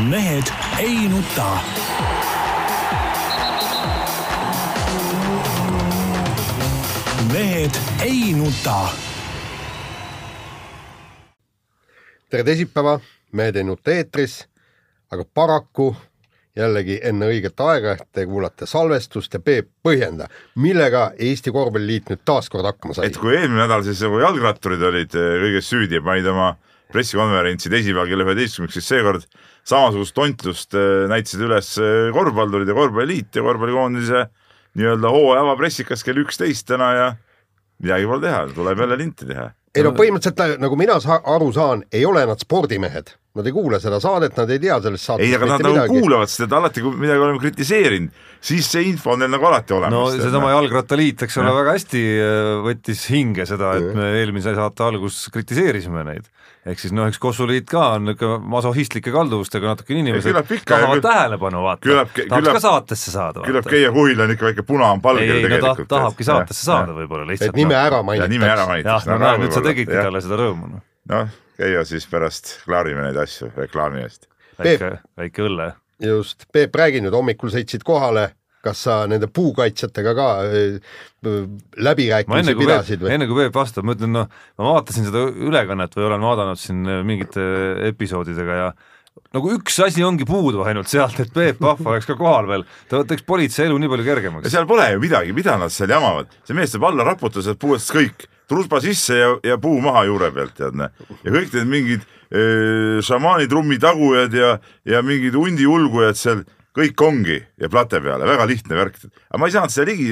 mehed ei nuta. mehed ei nuta. tere teisipäeva, Mehed ei nuta eetris, aga paraku jällegi enne õiget aega te kuulate salvestust ja Peep põhjenda, millega Eesti Korvpalliliit nüüd taas kord hakkama sai. et kui eelmine nädal siis nagu jalgratturid olid eh, kõiges süüdi ja panid oma pressikonverentsi teisipäeval kella üheteistkümneks, siis seekord samasugust tontlust eh, näitasid üles eh, korvpallurid ja korvpalliliit ja korvpallikoondise nii-öelda hooaja avapressikas kell üksteist täna ja midagi pole teha, tuleb jälle linti teha. ei no põhimõtteliselt nagu mina sa aru saan, ei ole nad spordimehed, nad ei kuule seda saadet, nad ei tea sellest saatest ei, aga nad nagu kuulavad seda, alati, kui midagi oleme kritiseerinud, siis see info on neil nagu alati olemas. no seesama jalgrattaliit, eks ole, väga hästi äh, võttis hinge seda, et me eelmise saate alguses kritiseerisime neid ehk siis noh, eks Kossuliit ka on niisugune masohhistlike kalduvustega natukene inimesed, tahavad tähelepanu vaata, tahaks ka saatesse saada. küllap Keia Kuhil on ikka väike puna on palgel tegelikult. Ta, tahabki saatesse saada võib-olla lihtsalt. et nime ära mainitakse. nime ära mainitakse. jah, no näed, nüüd sa tegidki talle seda rõõmu. noh, noh Keia siis pärast klaarime neid asju reklaami eest. väike, väike õlle. just, Peep, räägi nüüd, hommikul sõitsid kohale kas sa nende puukaitsjatega ka läbirääkimisi pidasid või? enne kui Peep vastab, ma ütlen, noh, ma vaatasin seda ülekannet või olen vaadanud siin mingite episoodidega ja nagu üks asi ongi puudu ainult sealt, et Peep Pahv oleks ka kohal veel, ta teeks politsei elu nii palju kergemaks. seal pole ju midagi, mida nad seal jamavad, see mees saab alla raputada sealt puuest kõik, trusba sisse ja, ja puu maha juure pealt, tead näe. ja kõik need mingid šamaani trummitagujad ja, ja mingid hundi ulgujad seal kõik ongi ja plate peale, väga lihtne värk. aga ma ei saanud seda ligi,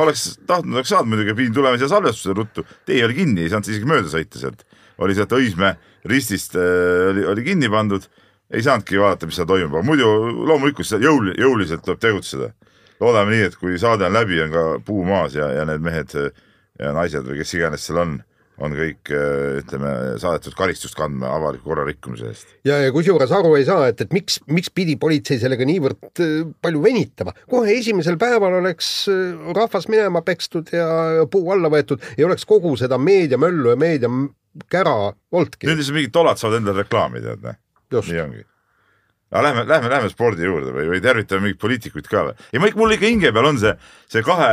oleks tahtnud, oleks saanud muidugi, pidin tulema siia salvestuse ruttu, tee oli kinni, ei saanud isegi mööda sõita sealt. oli sealt Õismäe ristist äh, oli, oli kinni pandud, ei saanudki vaadata, mis seal toimub, aga muidu loomulikult jõul, jõuliselt tuleb tegutseda. loodame nii, et kui saade on läbi, on ka puu maas ja, ja need mehed ja naised või kes iganes seal on on kõik ütleme, saadetud karistust kandma avaliku korra rikkumise eest. ja, ja kusjuures aru ei saa, et, et miks, miks pidi politsei sellega niivõrd äh, palju venitama, kohe esimesel päeval oleks äh, rahvas minema pekstud ja puu alla võetud, ei oleks kogu seda meediamöllu ja meediakära olnudki. nüüd siis mingid tolad saavad endale reklaami, tead, nii ongi aga lähme, lähme, lähme spordi juurde või, või tervitame mingeid poliitikuid ka või? ei, ma ikka, mul ikka hinge peal on see, see kahe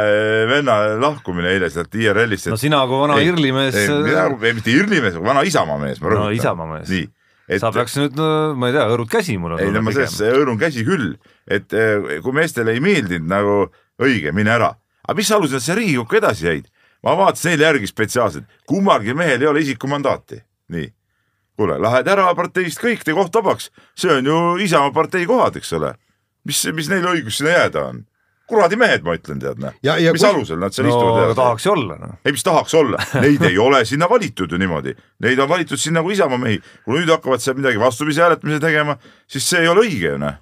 venna lahkumine eile sealt IRL-ist et.... no sina kui vana IRL-i mees. ei, mitte IRL-i mees, vana Isamaa mees, ma rõhutan. no Isamaa mees. nii. Et, sa peaks nüüd, no ma ei tea, hõõrud käsi mul on. ei no ma selles, hõõrun käsi küll, et eh, kui meestele ei meeldinud nagu õige, mine ära. aga mis alusel siia Riigikokku edasi jäid? ma vaatasin eile järgi spetsiaalselt, kummalgi mehel ei ole isikumandaati, nii kuule, lähed ära parteist kõik, tee koht vabaks, see on ju Isamaa partei kohad, eks ole. mis, mis neil õigus sinna jääda on? kuradi mehed, ma ütlen, tead näe. mis kui... alusel nad seal no, istuvad? tahaks ju olla no.. ei, mis tahaks olla, neid ei ole sinna valitud ju niimoodi, neid on valitud siin nagu Isamaa mehi. kui nüüd hakkavad seal midagi vastupidise hääletamise tegema, siis see ei ole õige ju noh.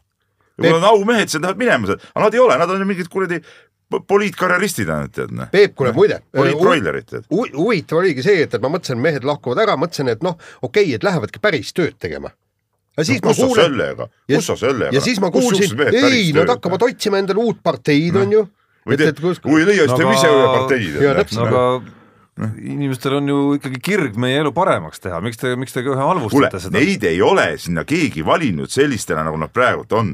kui nad on aumehed, siis nad lähevad minema sealt, aga nad ei ole, nad on ju mingid kuradi poliitkarjeristid ainult tead noh. Peep, kuule muide. poliitbroilerid tead. huvitav oligi see, et, et ma mõtlesin, mehed lahkuvad ära, mõtlesin, et noh, okei okay,, et lähevadki päris tööd tegema. ja siis no, ma kuulen. sellega, kus sa sellega. ja siis ma kuulsin, ei, nad hakkavad otsima endale uut parteid no., on ju. või teed, kui leia, siis teeme ise ühe partei. aga noh, inimestel on ju ikkagi kirg meie elu paremaks teha, miks te, miks te kohe halvustate seda? Neid ei ole sinna keegi valinud sellistena, nagu nad praegult on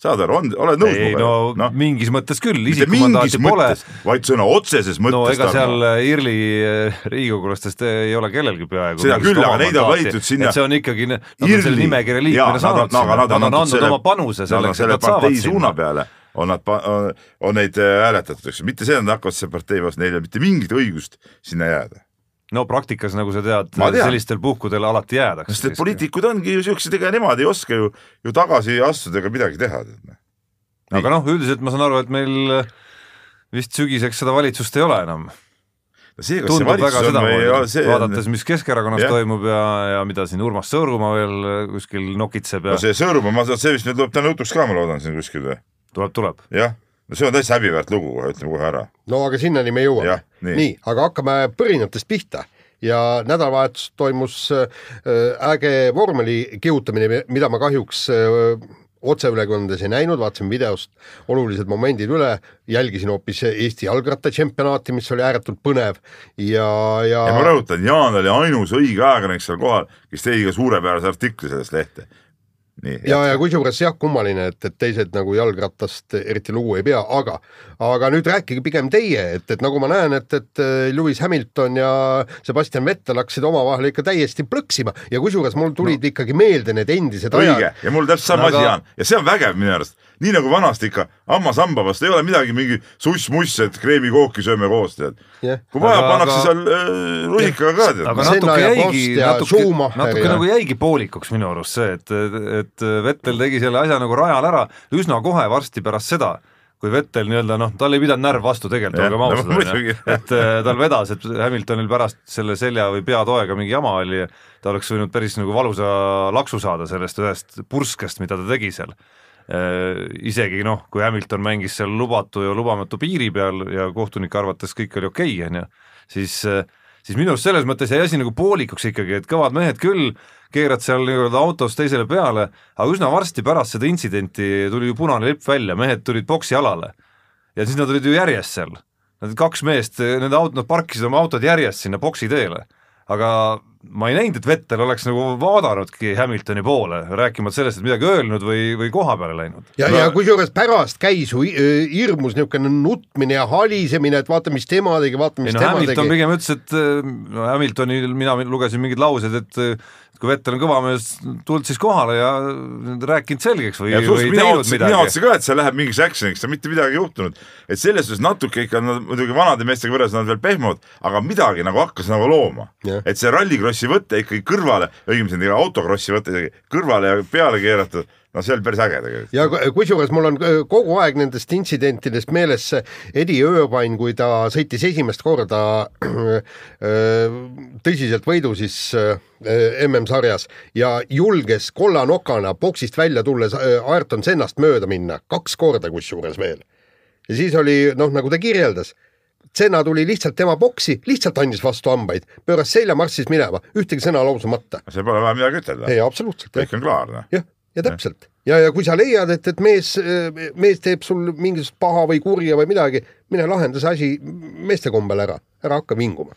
saad aru, on, oled nõus minuga? no, no mingis mõttes küll, isikumandaati pole. vaid sõna otseses mõttes. no ega seal IRL-i eh, riigikogulastest ei ole kellelgi peaaegu. seda küll, aga neid on valitud sinna. see on ikkagi, nad on selle nimekirja liikmena saanud sinna, nad on andnud oma panuse selleks, et nad saavad sinna. peale on nad, on neid äh, hääletatud, eks ju, mitte see, et nad hakkavad selle partei vastu, neil ei ole mitte mingit õigust sinna jääda no praktikas, nagu sa tead, sellistel puhkudel alati jäädakse. sest et poliitikud ongi ju siuksed, ega nemad ei oska ju, ju tagasi astuda ega midagi teha. Noh. aga noh, üldiselt ma saan aru, et meil vist sügiseks seda valitsust ei ole enam. See, tundub väga sedamoodi, see... vaadates, mis Keskerakonnas ja. toimub ja, ja mida siin Urmas Sõõrumaa veel kuskil nokitseb ja no see Sõõrumaa, see vist nüüd tuleb täna jutuks ka, ma loodan siin kuskil või? tuleb, tuleb. jah no see on täitsa häbiväärt lugu kohe, ütleme kohe ära. no aga sinnani me jõuame. nii, nii, aga hakkame põrinatest pihta. Ja nädalavahetus toimus äh, äge vormeli kihutamine, mida ma kahjuks äh, otseülekandes ei näinud, vaatasin videost olulised momendid üle, jälgisin hoopis Eesti jalgrattatšempionaati, mis oli ääretult põnev. Ja, ja ja ma rõhutan, Jaan oli ainus õige ajakirjanik seal kohal, kes tegi ka suurepärase artikli sellest lehte nii. ja, ja kusjuures jah, kummaline, et, et teised nagu jalgratast eriti lugu ei pea, aga, aga nüüd rääkige pigem teie, et, et nagu ma näen, et, et äh, Lewis Hamilton ja Sebastian Vettel hakkasid omavahel ikka täiesti plõksima ja kusjuures mul tulid no. ikkagi meelde need endised õige ajad. ja mul täpselt sama asi aga... on ja see on vägev minu arust nii nagu vanasti ikka, hammas hamba vastu, ei ole midagi mingi suss-muss, et kreemikooki sööme koos, tead yeah.. kui vaja, pannakse seal äh, rusikaga ka, tead. aga natuke jäigi, natuke, natuke ja. nagu jäigi poolikuks minu arust see, et, et Vettel tegi selle asja nagu rajal ära üsna kohe varsti pärast seda kui Vettel nii-öelda noh, tal ei pidanud närv vastu tegelikult, olgem ausad onju, et äh, tal vedas, et Hamiltonil pärast selle selja või peatoega mingi jama oli, ta oleks võinud päris nagu valusa laksu saada sellest ühest purskest, mida ta tegi seal isegi noh, kui Hamilton mängis seal lubatu ja lubamatu piiri peal ja kohtunike arvates kõik oli okei okay,, on ju, siis äh, siis minu arust selles mõttes jäi asi nagu poolikuks ikkagi, et kõvad mehed küll, keerad seal nii-öelda autos teisele peale, aga üsna varsti pärast seda intsidenti tuli ju punane lipp välja, mehed tulid boksi alale. ja siis nad olid ju järjest seal. Need kaks meest, nende aut-, nad parkisid oma autod järjest sinna boksi teele. aga ma ei näinud, et Vettel oleks nagu vaadanudki Hamiltoni poole, rääkimata sellest, et midagi öelnud või, või koha peale läinud. ja no., ja kusjuures pärast käis ju hirmus niisugune nutmine ja halisemine, et vaata, mis tema tegi, vaata, mis ei, no, tema Hamilton tegi. pigem ütles, et no Hamiltonil, mina lugesin mingeid lauseid, et kui Vettel on kõva mees, tulnud siis kohale ja rääkinud selgeks või, või teinud midagi. mina otsin ka, et seal läheb mingiks action'iks, mitte midagi ei juhtunud. et selles suhtes natuke ikka, no muidugi vanade meestega võrreldes nad veel pehmod, aga midagi nagu hakkas nagu looma. et see rallikrossi võte ikkagi kõrvale, õigemini autokrossi võte isegi kõrvale ja peale keeratud no see oli päris äge tegelikult. ja kusjuures mul on äh, kogu aeg nendest intsidentidest meeles Eddie Irvine, kui ta sõitis esimest korda äh, tõsiselt võidu siis äh, MM-sarjas ja julges kollanokana boksist välja tulles Ayrton Sennast mööda minna, kaks korda kusjuures veel. ja siis oli noh, nagu ta kirjeldas Senna tuli lihtsalt tema boksi, lihtsalt andis vastu hambaid, pööras selja, marssis minema, ühtegi sõna lausumata. see pole vaja midagi ütelda. ei, absoluutselt. kõik on klaar, noh. jah, ja täpselt. ja, ja kui sa leiad, et, et mees, mees teeb sul mingisugust paha või kurja või midagi, mine lahenda see asi meeste kombel ära, ära hakka vinguma.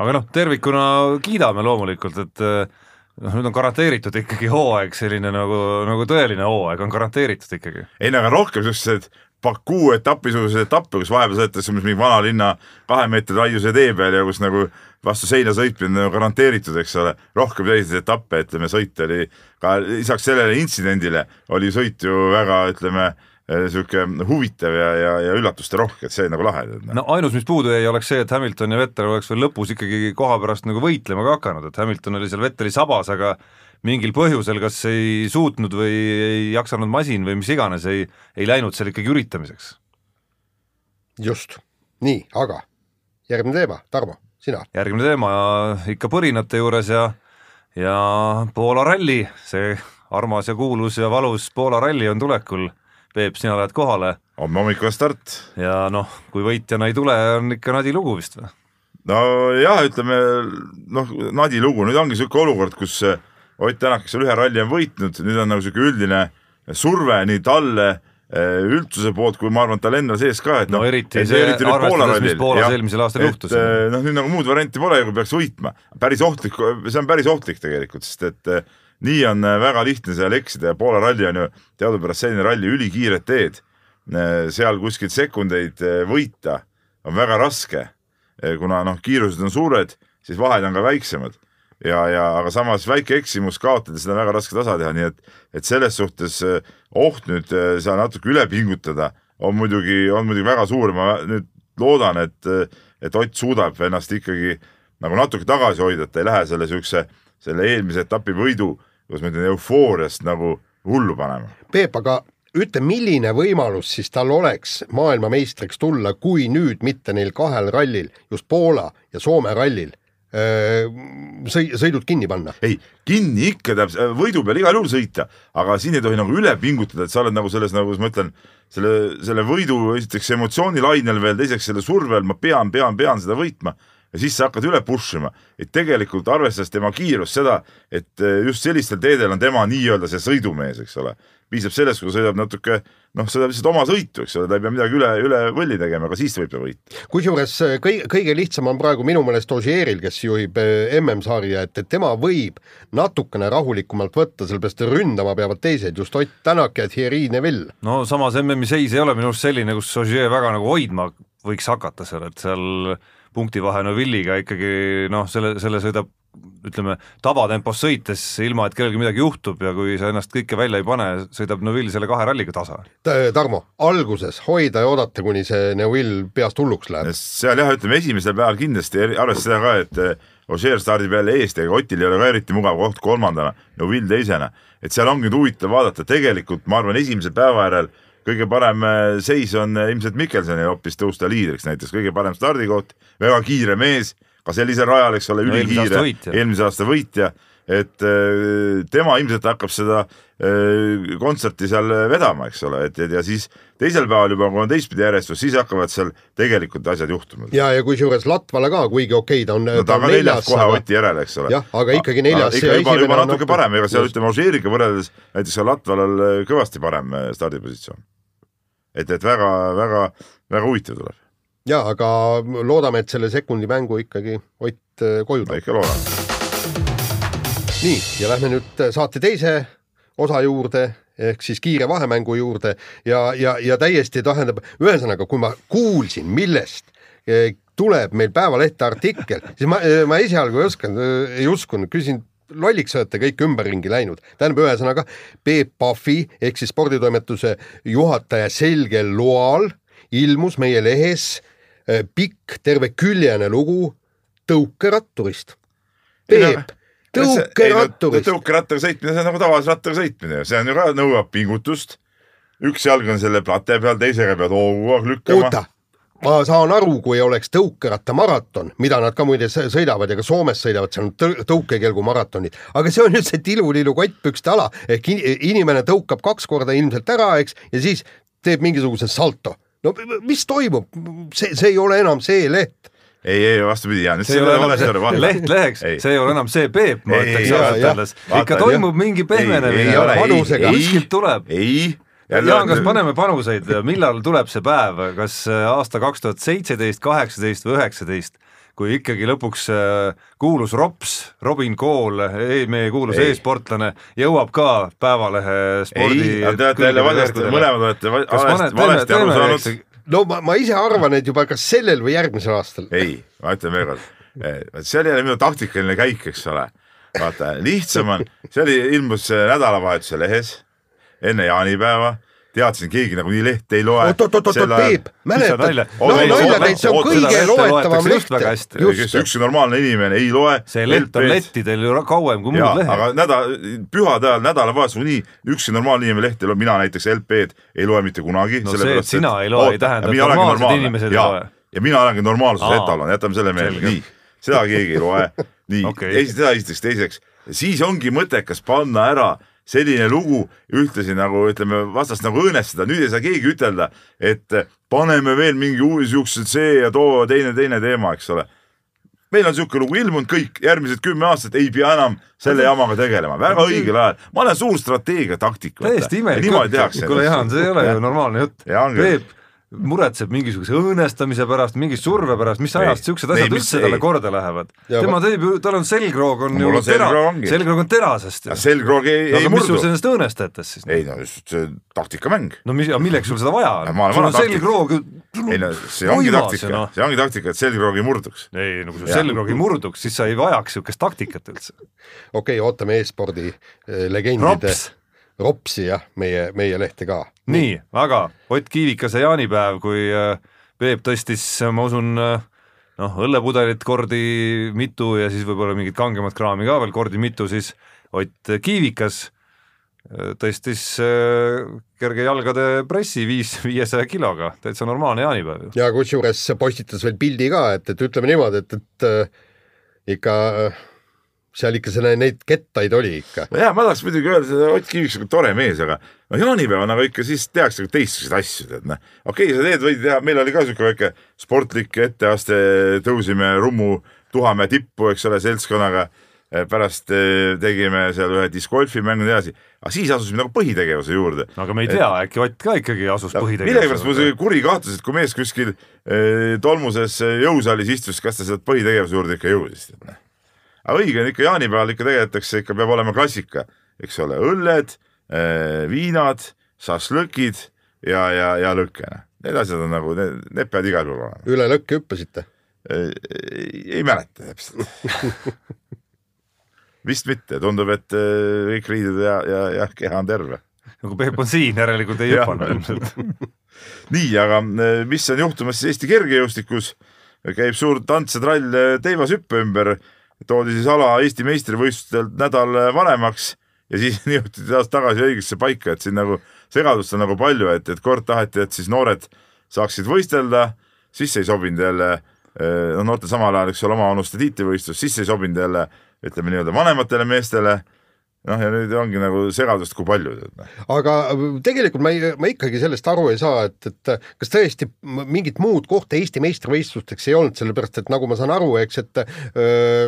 aga noh, tervikuna kiidame loomulikult, et noh, nüüd on garanteeritud ikkagi hooaeg selline nagu, nagu tõeline hooaeg on garanteeritud ikkagi. ei no aga rohkem sellised Baku etapisuguseid etappe, kus vahepeal sõidetakse mingi vanalinna kahe meetri laiuse tee peal ja kus nagu vastu seina sõitmine on garanteeritud, eks ole, rohkem selliseid etappe, ütleme, sõit oli ka lisaks sellele intsidendile oli sõit ju väga, ütleme, eh, huvitav ja, ja, ja üllatusterohke, et see nagu lahe. Noh. no ainus, mis puudu jäi, oleks see, et Hamilton ja Vettel oleks veel lõpus ikkagi koha pärast nagu võitlema ka hakanud, et Hamilton oli seal Vetteli sabas, aga mingil põhjusel kas ei suutnud või ei jaksanud masin või mis iganes, ei, ei läinud seal ikkagi üritamiseks. just, nii, aga järgmine teema, Tarmo sina? järgmine teema ikka põrinate juures ja, ja Poola ralli, see armas ja kuulus ja valus Poola ralli on tulekul. Peep, sina lähed kohale. homme hommikul start. ja noh, kui võitjana ei tule, on ikka nadi lugu vist või? nojah, ütleme noh, nadi lugu, nüüd ongi niisugune olukord, kus Ott Tänak, kes seal ühe ralli on võitnud, nüüd on nagu niisugune üldine surve nii talle Äh, üldsuse poolt, kui ma arvan, et tal endal sees ka, et no, noh, eriti see, eriti arvestades, mis Poolas eelmisel aastal juhtus. Äh, noh, nüüd nagu muud varianti pole, kui peaks võitma. päris ohtlik, see on päris ohtlik tegelikult, sest et äh, nii on väga lihtne seal eksida ja Poola ralli on ju teadupärast selline ralli, ülikiired teed. seal kuskilt sekundeid võita on väga raske, kuna noh, kiirused on suured, siis vahed on ka väiksemad ja, ja aga samas väike eksimus kaotada, seda on väga raske tasa teha, nii et, et selles suhtes äh, oht nüüd äh, seal natuke üle pingutada on muidugi, on muidugi väga suur, ma nüüd loodan, et, äh, et Ott suudab ennast ikkagi nagu natuke tagasi hoida, et ta ei lähe selle siukse, selle eelmise etapi võidu, kuidas ma ütlen, eufooriast nagu hullu panema. Peep, aga ütle, milline võimalus siis tal oleks maailmameistriks tulla, kui nüüd mitte neil kahel rallil, just Poola ja Soome rallil sõi-, sõidud kinni panna. ei, kinni ikka täpselt, võidu peal igal juhul sõita, aga siin ei tohi nagu üle pingutada, et sa oled nagu selles, nagu ma ütlen, selle, selle võidu esiteks emotsioonilainel veel, teiseks selle surve all, ma pean, pean, pean seda võitma. Ja siis sa hakkad üle push ima, et tegelikult arvestades tema kiirust, seda, et eh, just sellistel teedel on tema nii-öelda see sõidumees, eks ole. piisab sellest, kui ta sõidab natuke noh, sõidab lihtsalt oma sõitu, eks ole, ta ei pea midagi üle, üle võlli tegema, aga siis ta võib ta võita. kusjuures eh, kõige, kõige lihtsam on praegu minu meelest Ožeeril, kes juhib eh, MM-sarja, et, et tema võib natukene rahulikumalt võtta, sellepärast ründama peavad teised, just Ott Tänak ja Thierry Neville. no samas MM-i seis ei ole minu arust selline, kus Ožee väga nagu hoidma võiks hakata seal, et seal punktivahe Novilliga ikkagi noh, selle, selle sõidab ütleme, tavatempos sõites, ilma et kellelgi midagi juhtub ja kui sa ennast kõike välja ei pane, sõidab Neuvill selle kahe ralliga tasa. Tarmo, alguses hoida ja oodata, kuni see Neuvill peast hulluks läheb. seal jah, ütleme esimesel päeval kindlasti, arvestades seda ka, et eh, Ožeer stardib jälle eest, ega Otil ei ole ka eriti mugav koht kolmandana, Neuvill teisena, et seal ongi nüüd huvitav vaadata, tegelikult ma arvan, esimese päeva järel kõige parem äh, seis on äh, ilmselt Mikkelsonil hoopis tõusta liidriks näiteks, kõige parem stardikoht, väga kiire mees, ka sellisel rajal, eks ole, ülikiire, eelmise aasta võitja, et äh, tema ilmselt hakkab seda kontserti seal vedama, eks ole, et, et ja siis teisel päeval juba, kui on teistpidi järjestus, siis hakkavad seal tegelikult asjad juhtuma. ja, ja kusjuures Latvala ka, kuigi okei okay,, ta on no ta on neljas kohe aga... Oti järel, eks ole. jah, aga ikkagi neljas. ikka juba, juba natuke parem, ega seal ütleme, Ožeeriga võrreldes näiteks on Latvalal kõvasti parem stardipositsioon et, et väga-väga, väga huvitav tuleb. ja aga loodame, et selle sekundi mängu ikkagi Ott äh, koju toob. ikka loodame. nii, ja lähme nüüd äh, saate teise osa juurde ehk siis kiire vahemängu juurde ja, ja, ja täiesti tähendab, ühesõnaga, kui ma kuulsin, millest äh, tuleb meil Päevalehte artikkel, siis ma, ma esialgu ei osanud, ei uskunud, küsin lolliks olete kõik ümberringi läinud. tähendab, ühesõnaga Peep Pahvi ehk siis sporditoimetuse juhataja selgel loal ilmus meie lehes pikk terveküljene lugu tõukeratturist. Peep, tõukeratturist. tõukerattaga sõitmine, see on nagu tavalise rattaga sõitmine, see on ju ka, nõuab pingutust. üks jalg on selle plate peal, teisega pead hoogu lükkama. oota ma saan aru, kui oleks tõukeratta-maraton, mida nad ka muide sõidavad ja ka Soomes sõidavad, seal on tõukekelgu maratonid, aga see on nüüd see tilulilu kottpükste ala ehk inimene tõukab kaks korda ilmselt ära, eks, ja siis teeb mingisuguse salto. no mis toimub, see, see ei ole enam see leht ei, ei vastupidi, Jaan, see ei ole enam see leht leheks, see ei ole enam see Peep, ma ütleks ausalt öeldes. ikka toimub mingi pehmenemine, panusega kuskilt tuleb. ei Jaan, kas paneme panuseid, millal tuleb see päev, kas äh, aasta kaks tuhat seitseteist, kaheksateist või üheksateist, kui ikkagi lõpuks äh, kuulus Rops, Robin Kool, meie kuulus e-sportlane, jõuab ka Päevalehe spordi ei, te olete jälle valesti, mõlemad olete valesti aru saanud. No ma, ma ise arvan, et juba kas sellel või järgmisel aastal. ei, ma ütlen veel kord, eh, see oli jälle minu taktikaline käik, eks ole. vaata, lihtsam on, see oli, ilmus nädalavahetuse lehes enne jaanipäeva teadsin, keegi nagunii lehte ei loe. oot, oot, oot, oot, Peep, mäletad? no nalja teed, see on kõige loetavam leht. kes ükski normaalne inimene ei loe. see leht on lettidel ju kauem kui muud lehed. aga nädal, pühade ajal, nädalavahetusel nii ükski normaalne inimene lehte ei loe, mina näiteks LP-d ei loe mitte kunagi. no see, et sina ei loe, ei tähenda, et normaalsed inimesed ei loe. ja mina olengi normaalsuse etalon, jätame selle meelde, nii, seda keegi ei loe, nii seda esiteks, teiseks, siis ongi mõttekas panna ära selline lugu ühtlasi nagu ütleme, vastast nagu õõnestada, nüüd ei saa keegi ütelda, et paneme veel mingi uus siukse see ja too teine, teine teema, eks ole. meil on siuke lugu ilmunud, kõik järgmised kümme aastat ei pea enam selle jamaga tegelema, väga õigel ajal. ma olen suur strateegiataktik. täiesti imelik jutt, kuule Jaan, see ei ole ju normaalne jutt. Peep muretseb mingisuguse õõnestamise pärast, mingi surve pärast, mis ajast siuksed asjad üldse talle korda lähevad? tema teeb ju, tal on selgroog on ju tera, selgroog on terasest ju. selgroog ei, ei murdu. mis sul sellest õõnestajatest siis? ei no just see taktikamäng. no mis, milleks sul seda vaja on? sul on selgroog ei no see ongi taktika no., see ongi taktika, et selgroog ei murduks. ei no kui sul selgroog ei murduks, siis sa ei vajaks siukest taktikat üldse. okei okay,, ootame e-spordi eh, legendide Rops ropsi jah, meie, meie lehte ka. nii, aga Ott Kiivikase jaanipäev, kui äh, Peep tõstis, ma usun, äh, noh, õllepudelit kordi mitu ja siis võib-olla mingit kangemat kraami ka veel kordi mitu, siis Ott Kiivikas äh, tõstis kerge jalgade pressi viis, viiesaja kiloga, täitsa normaalne jaanipäev. ja kusjuures postitas veel pildi ka, et, et ütleme niimoodi, et, et ikka seal ikka selle, neid kettaid oli ikka. ja ma tahaks muidugi öelda, seda Ott Kiviksik on tore mees, aga no jaanipäev on nagu ikka siis tehakse teistsuguseid asju, tead noh. okei okay,, sa teed, võid teha, meil oli ka siuke väike sportlik etteaste, tõusime Rummu Tuhamäe tippu, eks ole, seltskonnaga. pärast eh, tegime seal ühe discgolfimängu ja nii edasi, aga siis asusime nagu põhitegevuse juurde. aga me ei tea, äkki Ott ka ikkagi asus no, põhitegevuse millegipärast mul see kuri kahtlus, et kui mees kuskil eh, tolmuses jõusaalis istus, kas ta sealt põhitegevuse juurde ikka jõudis, tead noh aga õige on ikka jaanipäeval ikka tegeletakse, ikka peab olema klassika, eks ole, õlled, eh, viinad, šašlõkid ja, ja, ja lõkke. Need asjad on nagu, need peavad igal juhul olema. üle lõkke hüppasite? ei, ei mäleta täpselt vist mitte, tundub, et eh, kõik riided ja, ja, ja keha on terve. nagu Peep on siin, järelikult ei hüpanud ilmselt nii, aga eh, mis on juhtumas siis Eesti kergejõustikus? käib suur tants ja trall teivashüppe ümber toodi siis ala Eesti meistrivõistlustelt nädal varemaks ja siis nihutati taas tagasi õigesse paika, et siin nagu segadust on nagu palju, et, et kord taheti, et siis noored saaksid võistelda, siis ei sobinud jälle eh, noh, noorte samal ajal, eks ole, omavanuste tiitlivõistlus, siis ei sobinud jälle ütleme nii-öelda vanematele meestele noh, ja nüüd ongi nagu segadust, kui palju. Noh. aga tegelikult ma ei, ma ikkagi sellest aru ei saa, et, et kas tõesti mingit muud kohta Eesti meistrivõistlusteks ei olnud, sellepärast et nagu ma saan aru, eks, et öö,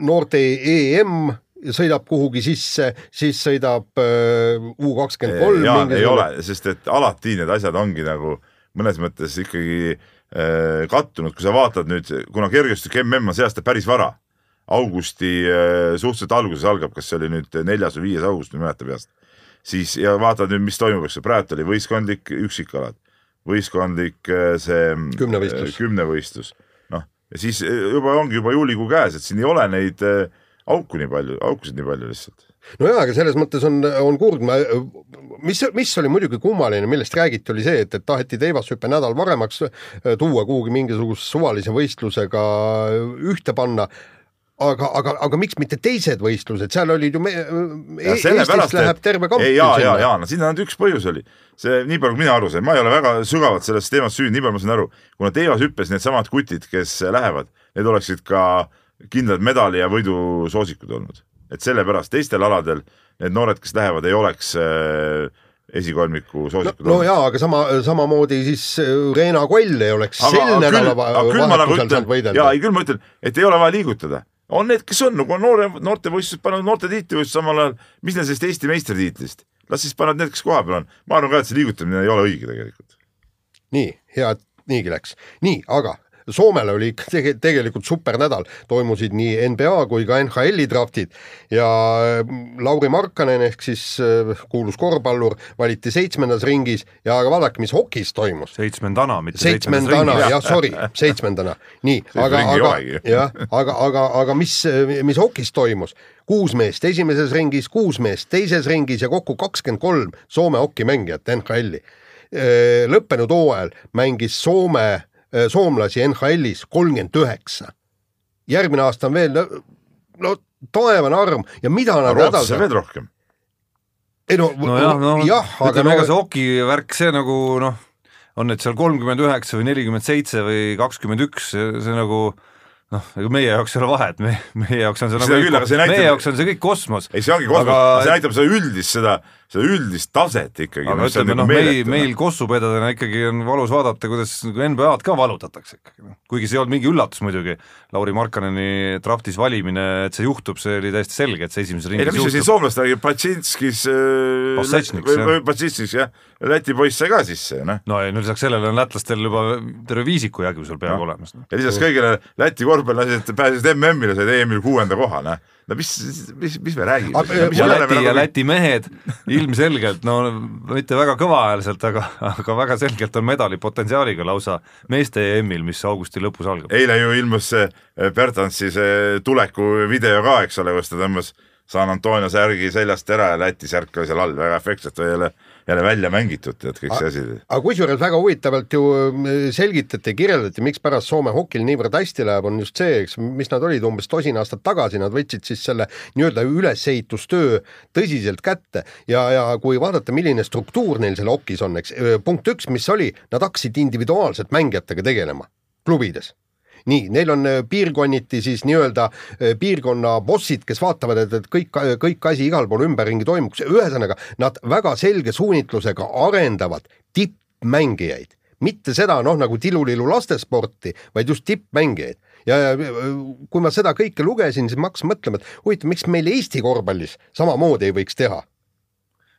noorte EM sõidab kuhugi sisse, siis sõidab U kakskümmend kolm. jaa, ei ole, sest et alati need asjad ongi nagu mõnes mõttes ikkagi äh, kattunud, kui sa vaatad nüüd, kuna kergejõustik mm on see aasta päris vara, augusti äh, suhteliselt alguses algab, kas see oli nüüd neljas või viies august, ma ei mäleta peast, siis ja vaatad nüüd, mis toimub, eks ju, praegu oli võistkondlik üksikalad, võistkondlik äh, see kümnevõistlus, kümnevõistlus. Ja siis juba ongi juba juulikuu käes, et siin ei ole neid auku nii palju, aukusid nii palju lihtsalt. no jaa, aga selles mõttes on, on kurb, ma, mis, mis oli muidugi kummaline, millest räägiti, oli see, et, et taheti teivashüppe nädal varemaks tuua kuhugi mingisuguse suvalise võistlusega ühte panna aga, aga, aga miks mitte teised võistlused, seal olid ju me, e Eestist läheb et... terve kamp. ja, ja, ja no siin on üks põhjus oli, see nii palju, kui mina aru sain, ma ei ole väga sügavalt sellest teemast süüdi, nii palju ma saan aru, kuna teivas hüppes needsamad kutid, kes lähevad, need oleksid ka kindlad medali ja võidusoosikud olnud, et sellepärast teistel aladel need noored, kes lähevad, ei oleks äh, esikolmiku soosikud no, no jaa, aga sama, samamoodi siis äh, Reena Koll ei oleks aga, sel nädalal vahetusel saanud võidelda. jaa, ei küll ma ütlen, et ei ole vaja liigutada on need, kes on nagu noore, noortevõistlused panevad noorte tiitlivõistlused samal ajal, mis neil sellest Eesti meistritiitlist, las siis panevad need, kes kohapeal on. ma arvan ka, et see liigutamine ei ole õige tegelikult. nii, hea, et niigi läks. nii, aga Soomel oli ikka tege, tegelikult super nädal, toimusid nii NBA kui ka NHL-i draftid ja mm, Lauri Markkanen ehk siis äh, kuulus korvpallur valiti seitsmendas ringis ja aga vaadake, mis hokis toimus. seitsmendana, mitte seitsmendana, jah, sorry, seitsmendana, nii, aga, aga jah, aga, aga, aga mis, mis hokis toimus? kuus meest esimeses ringis, kuus meest teises ringis ja kokku kakskümmend kolm Soome hokimängijat NHL-i. Äh, lõppenud hooajal mängis Soome soomlasi NHL-is kolmkümmend üheksa. järgmine aasta on veel, no taevane arm ja mida nad hädaldavad. veel rohkem. ei no, nojah, no, jah, aga no ega see hokivärk, see nagu noh, on nüüd seal kolmkümmend üheksa või nelikümmend seitse või kakskümmend üks, see nagu noh, ega meie jaoks ei ole vahet, me, meie jaoks on see seda nagu, küll, meie jaoks on see kõik kosmos. ei, see ongi kosmos aga..., see näitab seda üldist, seda, seda üldist taset ikkagi. aga ütleme nagu noh, meil, meil kossupedadena ikkagi on valus vaadata, kuidas nagu NBA-d ka valutatakse ikkagi, noh. kuigi see ei olnud mingi üllatus muidugi, Lauri Markkaneni draftis valimine, et see juhtub, see oli täiesti selge, et see esimeses ringis ei no mis see siin soomlaste räägib, Patšinskis või Patšinskis jah, Läti poiss sai ka sisse, noh. no ei, no lisaks sellele on lätlastel juba terve viisiku jagu seal peaaegu no. olemas no.. ja lisaks kõigele Läti korvpallilased pääsesid MM-ile, said EM-il kuuenda koha, noh no mis, mis, mis me räägime? ja Läti ja nagu... Läti mehed ilmselgelt, no mitte väga kõvahäälselt, aga, aga väga selgelt on medalipotentsiaaliga lausa meeste EM-il, mis augusti lõpus algab. eile ju ilmus see Bertansi see tuleku video ka, eks ole, kus ta tõmbas San Antonio särgi seljast ära ja Läti särk oli seal all, väga efektselt oli jälle, jälle välja mängitud, tead, kõik see asi. aga kusjuures väga huvitavalt ju äh, selgitati, kirjeldati, mikspärast Soome hokil niivõrd hästi läheb, on just see, eks, mis nad olid umbes tosin aastat tagasi, nad võtsid siis selle nii-öelda ülesehitustöö tõsiselt kätte ja, ja kui vaadata, milline struktuur neil seal hokis on, eks, punkt üks, mis oli, nad hakkasid individuaalselt mängijatega tegelema klubides nii, neil on piirkonniti siis nii-öelda piirkonna bossid, kes vaatavad, et, et kõik, kõik asi igal pool ümberringi toimuks, ühesõnaga nad väga selge suunitlusega arendavad tippmängijaid, mitte seda noh, nagu tilulilu lastesporti, vaid just tippmängijaid. Ja, ja kui ma seda kõike lugesin, siis ma hakkasin mõtlema, et huvitav, miks meil Eesti korvpallis samamoodi ei võiks teha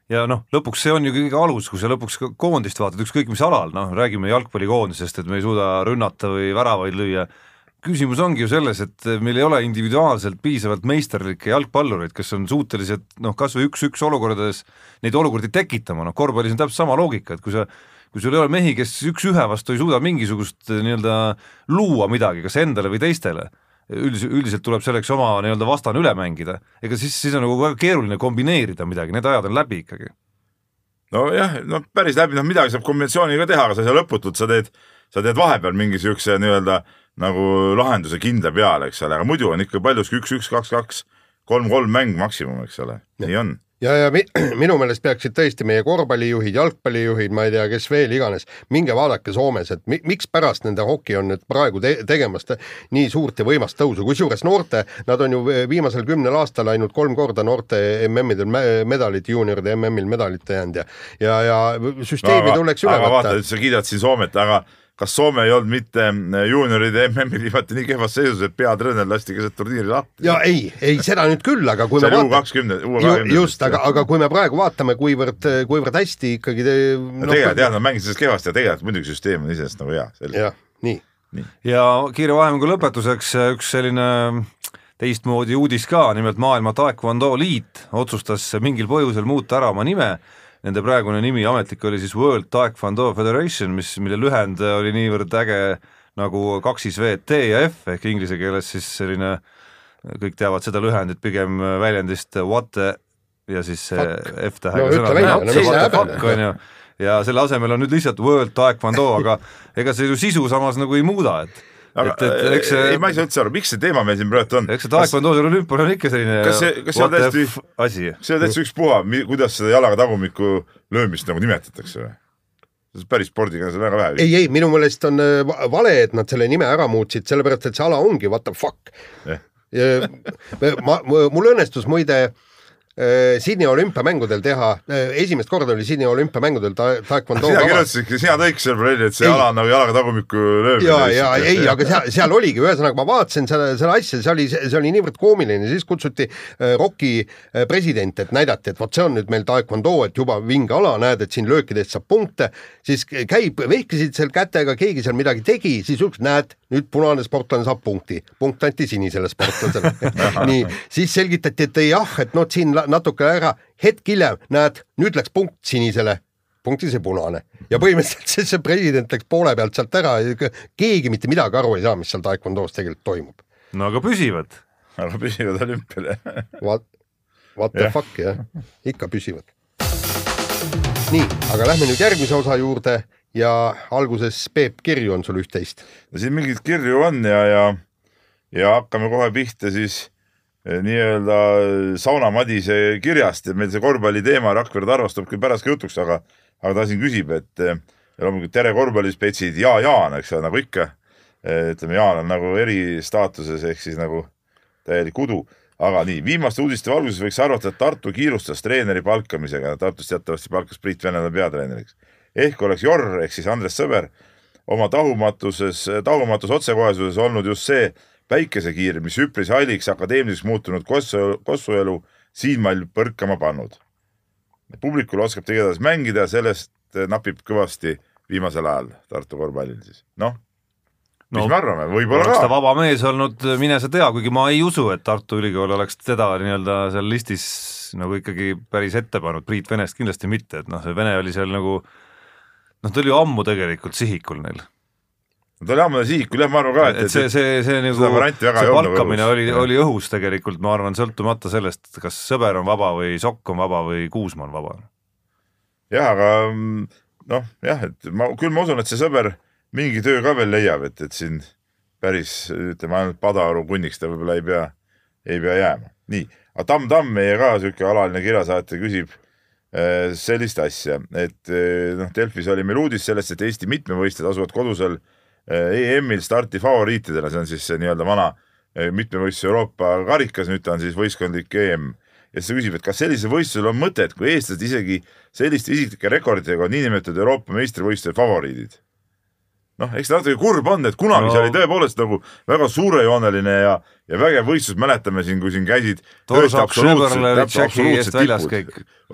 ja noh, lõpuks see on ju kõige alus, kui sa lõpuks koondist vaatad, ükskõik mis alal, noh, räägime jalgpallikoondisest, et me ei suuda rünnata või väravaid lüüa, küsimus ongi ju selles, et meil ei ole individuaalselt piisavalt meisterlikke jalgpallureid, kes on suutelised noh, kas või üks-üks olukordades neid olukordi tekitama, noh korvpallis on täpselt sama loogika, et kui sa kui sul ei ole mehi, kes üks-ühe vastu ei suuda mingisugust nii-öelda luua midagi, kas endale või teistele, üldiselt, üldiselt tuleb selleks oma nii-öelda vastane üle mängida, ega siis, siis on nagu väga keeruline kombineerida midagi, need ajad on läbi ikkagi. nojah, no päris läbi, noh midagi saab kombinatsiooniga teha, aga sa ei saa lõputult, sa teed, sa teed vahepeal mingi niisuguse nii-öelda nagu lahenduse kindla peale, eks ole, aga muidu on ikka paljuski üks, üks, kaks, kaks, kolm-kolm mäng maksimum, eks ole, nii on ja, ja mi, minu meelest peaksid tõesti meie korvpallijuhid, jalgpallijuhid, ma ei tea, kes veel iganes, minge vaadake Soomes, et mi, mikspärast nende hoki on nüüd praegu te, tegemas te, nii suurt ja võimast tõusu, kusjuures noorte, nad on ju viimasel kümnel aastal ainult kolm korda noorte MM-idel medalit, juunioride MM-il medalit jäänud ja ja, ja süsteemi no, tuleks üle võtta. vaata, sa kiidad siin Soomet, aga kas Soome ei olnud mitte äh, juunioride MM-il viimati nii kehvas seisus, et peatreener lasti keset turniiri lahti? ja ei, ei seda nüüd küll, aga kui see me vaatame, ju, just, aga, aga kui me praegu vaatame, kuivõrd, kuivõrd hästi ikkagi te no, tegelikult jah, nad mängisid sellest kehvasti ja tegelikult muidugi süsteem on iseenesest nagu hea. jah, nii, nii.. ja kiire vahemängu lõpetuseks üks selline teistmoodi uudis ka, nimelt Maailma Taekwondo Liit otsustas mingil põhjusel muuta ära oma nime nende praegune nimi ametlik oli siis World Taekwondo Federation, mis, mille lühend oli niivõrd äge nagu kaks siis V, T ja F ehk inglise keeles siis selline, kõik teavad seda lühendit pigem väljendist what the ja siis see F-tähega no, sõna, on ju, ja selle asemel on nüüd lihtsalt World Taekwondo, aga ega see ju sisu samas nagu ei muuda, et aga et, et, eks see, ei, ma ei saa üldse aru, miks see teema meil siin praegu on? eks see taekwondo olümpial on ikka selline kas see, kas see on täiesti, see on täiesti ükspuha, kuidas seda jalaga tagumikku löömist nagu nimetatakse või? see päris spordiga on väga vähe. ei, ei, minu meelest on äh, vale, et nad selle nime ära muutsid, sellepärast et see ala ongi what the fuck eh.. ma, mul õnnestus muide äh, Äh, Sydney olümpiamängudel teha, äh, esimest korda oli Sydney olümpiamängudel ta-, taekwondo sina kirjutasidki, sina tõidki selle probleemi, et see ei. ala on nagu jalaga tagumikku löömine. ja, ja ei, aga seal, seal oligi, ühesõnaga ma vaatasin selle, selle asja, see oli, see oli niivõrd koomiline, siis kutsuti äh, ROK-i äh, president, et näidati, et vot see on nüüd meil taekwondo, et juba vinge ala, näed, et siin löökidest saab punkte, siis käib, vehkisid seal kätega, keegi seal midagi tegi, siis üks, näed, nüüd punane sportlane saab punkti, punkt anti sinisele sportlasele nii, siis selgitati, et jah, et noh, siin natuke ära, hetk hiljem, näed, nüüd läks punkt sinisele, punktis see punane ja põhimõtteliselt see, see president läks poole pealt sealt ära, keegi mitte midagi aru ei saa, mis seal taekwondo's tegelikult toimub. no aga püsivad. aga püsivad olümpial, jah. What, what the yeah. fuck, jah, ikka püsivad. nii, aga lähme nüüd järgmise osa juurde ja alguses, Peep, kirju on sul üht-teist? no siin mingeid kirju on ja, ja, ja hakkame kohe pihta siis Eh, nii-öelda Sauna Madise kirjast ja meil see korvpalli teema Rakvere Tarvas tuleb küll pärast ka jutuks, aga, aga ta siin küsib, et eh, ja loomulikult tere korvpallispetsid ja Jaan, eks ole, nagu ikka. Eh, ütleme, Jaan on nagu eristaatuses ehk siis nagu täielik udu, aga nii, viimaste uudiste valguses võiks arvata, et Tartu kiirustas treeneri palkamisega, Tartus teatavasti palkas Priit Venela peatreeneriks. Ehk oleks Jorr ehk siis Andres Sõber oma tahumatuses, tahumatus otsekohesuses olnud just see päikesekiir, mis üpris halliks akadeemiliseks muutunud kossu, kossuelu siinmail põrkama pannud. publikul oskab ta igatahes mängida sellest napib kõvasti viimasel ajal Tartu korvpallil siis, noh mis no, me arvame, võib-olla ka. oleks ta vaba mees olnud, mine sa tea, kuigi ma ei usu, et Tartu Ülikool oleks teda nii-öelda seal listis nagu ikkagi päris ette pannud, Priit Venest kindlasti mitte, et noh, see Vene oli seal nagu noh, ta oli ju ammu tegelikult sihikul neil ta oli ammu sihikul jah, ma arvan ka, et, et see, see, see nagu, see palkamine oli, oli õhus tegelikult, ma arvan, sõltumata sellest, kas sõber on vaba või Sokk on vaba või Kuusma on vaba. jah, aga mm, noh, jah, et ma, küll ma usun, et see sõber mingi töö ka veel leiab, et, et siin päris ütleme ainult Padaoru kunniks ta võib-olla ei pea, ei pea jääma. nii, aga Tamm Tamm, meie ka sihuke alaline kirjasaatja küsib sellist asja, et äh, noh, Delfis oli meil uudis sellest, et Eesti mitmevõistlejad asuvad kodusel EM-il starti favoriitidena, see on siis see nii-öelda vana mitmevõistluse Euroopa karikas, nüüd ta on siis võistkondlik EM ja siis ta küsib, et kas sellisel võistlusel on mõtet, kui eestlased isegi selliste isiklike rekorditega on niinimetatud Euroopa meistrivõistluste favoriidid noh, eks ta natuke kurb on, et kunagi no. see oli tõepoolest nagu väga suurejooneline ja, ja vägev võistlus, mäletame siin, kui siin käisid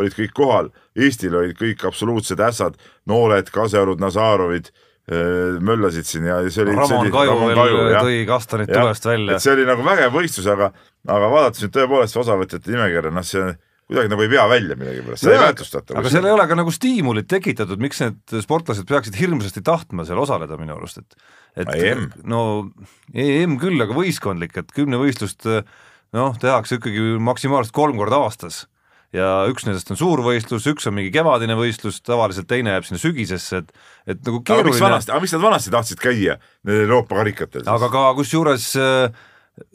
olid kõik kohal, Eestil olid kõik absoluutsed ässad, Nooled, Kasearud, Nazarovid äh, möllasid siin ja see oli. Ramon Kaju veel tõi kastanid tulest välja. see oli nagu vägev võistlus, aga, aga vaadates nüüd tõepoolest osavõtjate nimekirja, noh, see kuidagi nagu ei vea välja millegipärast, seda ei väärtustata. aga seal ei ole ka nagu stiimulit tekitatud, miks need sportlased peaksid hirmsasti tahtma seal osaleda minu arust, et et EM. no EM küll, aga võistkondlik, et kümnevõistlust noh, tehakse ikkagi maksimaalselt kolm korda aastas ja üks nendest on suurvõistlus, üks on mingi kevadine võistlus, tavaliselt teine jääb sinna sügisesse, et et nagu keeruline aga miks vanasti, aga miks nad vanasti tahtsid käia Euroopa karikatel siis? aga ka kusjuures äh,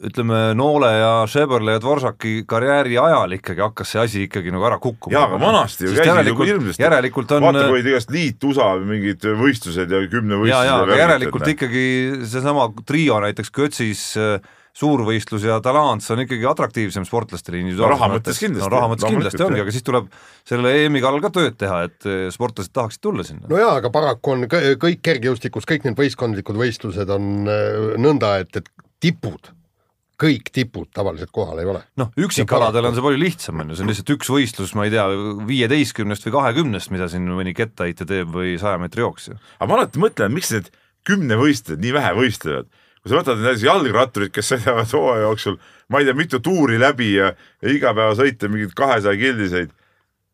ütleme, Noole ja Šeberle ja Dvoržaki karjääri ajal ikkagi hakkas see asi ikkagi nagu ära kukkuma. jaa, aga vanasti ju käisid nagu hirmsasti. järelikult on vaata, kui olid igast liit USA mingid võistlused ja kümnevõistlused. jaa, jaa, aga järelikult et, ikkagi seesama trio näiteks Götzis äh, suurvõistlus ja Talants on ikkagi atraktiivsem sportlastele individuaalses raha mõttes kindlasti. no raha mõttes kindlasti ongi, aga siis tuleb selle EM-i kallal ka tööd teha, et äh, sportlased tahaksid tulla sinna. no jaa, aga paraku on kõik kergejõustikus, kõik need võistkondlikud võistlused on äh, nõnda, et, et tipud kõik tipud tavaliselt kohal ei ole. noh, üksikaladel on see palju lihtsam, on ju, see on lihtsalt üks võistlus, ma ei tea, viieteistkümnest või kahekümnest, mida siin mõni kettaheitja teeb või saja meetri jooksja. aga ma alati mõtlen, miks need kümnevõistlejad nii vähe võistlevad. kui sa võtad näiteks jalgratturid, kes sõidavad hooaja jooksul, ma ei tea, mitu tuuri läbi ja, ja igapäevasõite mingeid kahesaja kildiseid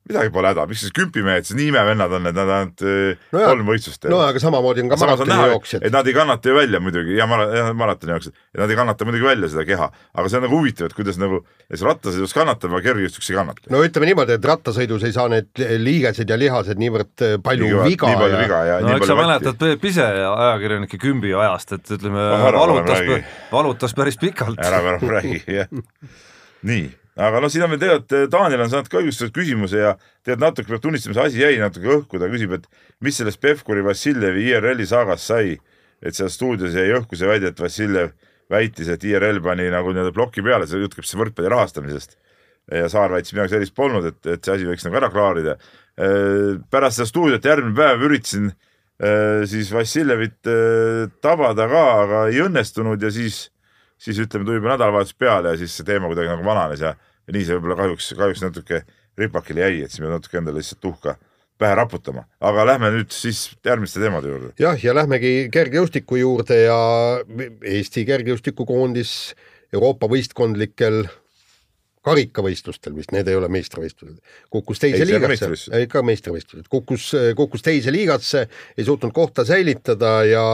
midagi pole häda, miks siis kümpimehed, siis nii imevennad on, et nad ainult eh, no kolm võistlust teevad. no aga samamoodi on ka maratonijooksjad. et nad ei kannata ju välja muidugi ja mara-, maratonijooksjad, et nad ei kannata muidugi välja seda keha, aga see on nagu huvitav, et kuidas nagu, kes rattasõidus kannatab, aga kergejõustikus ei kannata. no ütleme niimoodi, et rattasõidus ei saa need liigesed ja lihased niivõrd eh, palju nii viga. nii palju viga ja no eks sa mäletad Peep ise ajakirjanike kümbi ajast, et ütleme, valutas, valutas päris pikalt. ära enam räägi, jah. nii aga noh, siin on meil tegelikult, Taaniel on saanud ka õigustatud küsimuse ja tegelikult natuke peab tunnistama, see asi jäi natuke õhku, ta küsib, et mis sellest Pevkuri Vassiljevi IRL-i saagast sai, et seal stuudios jäi õhku see väide, et Vassiljev väitis, et IRL pani nagu nii-öelda ploki peale, see jutt käib siis võrkpalli rahastamisest. ja Saar väitis, midagi sellist polnud, et, et see asi võiks nagu ära klaarida. Eh, pärast seda stuudiot järgmine päev üritasin eh, siis Vassiljevit tabada ka, aga ei õnnestunud ja siis siis ütleme, tuli juba nädalavahetus peale ja siis see teema kuidagi nagu vananes ja ja nii see võib-olla kahjuks, kahjuks natuke ripakile jäi, et siis me natuke endale lihtsalt tuhka pähe raputama, aga lähme nüüd siis järgmiste teemade juurde. jah, ja lähmegi kergejõustiku juurde ja Eesti kergejõustikukoondis Euroopa võistkondlikel karikavõistlustel vist, need ei ole meistrivõistlused, kukkus teise ei, liigasse, ikka meistrivõistlused, kukkus, kukkus teise liigasse, ei suutnud kohta säilitada ja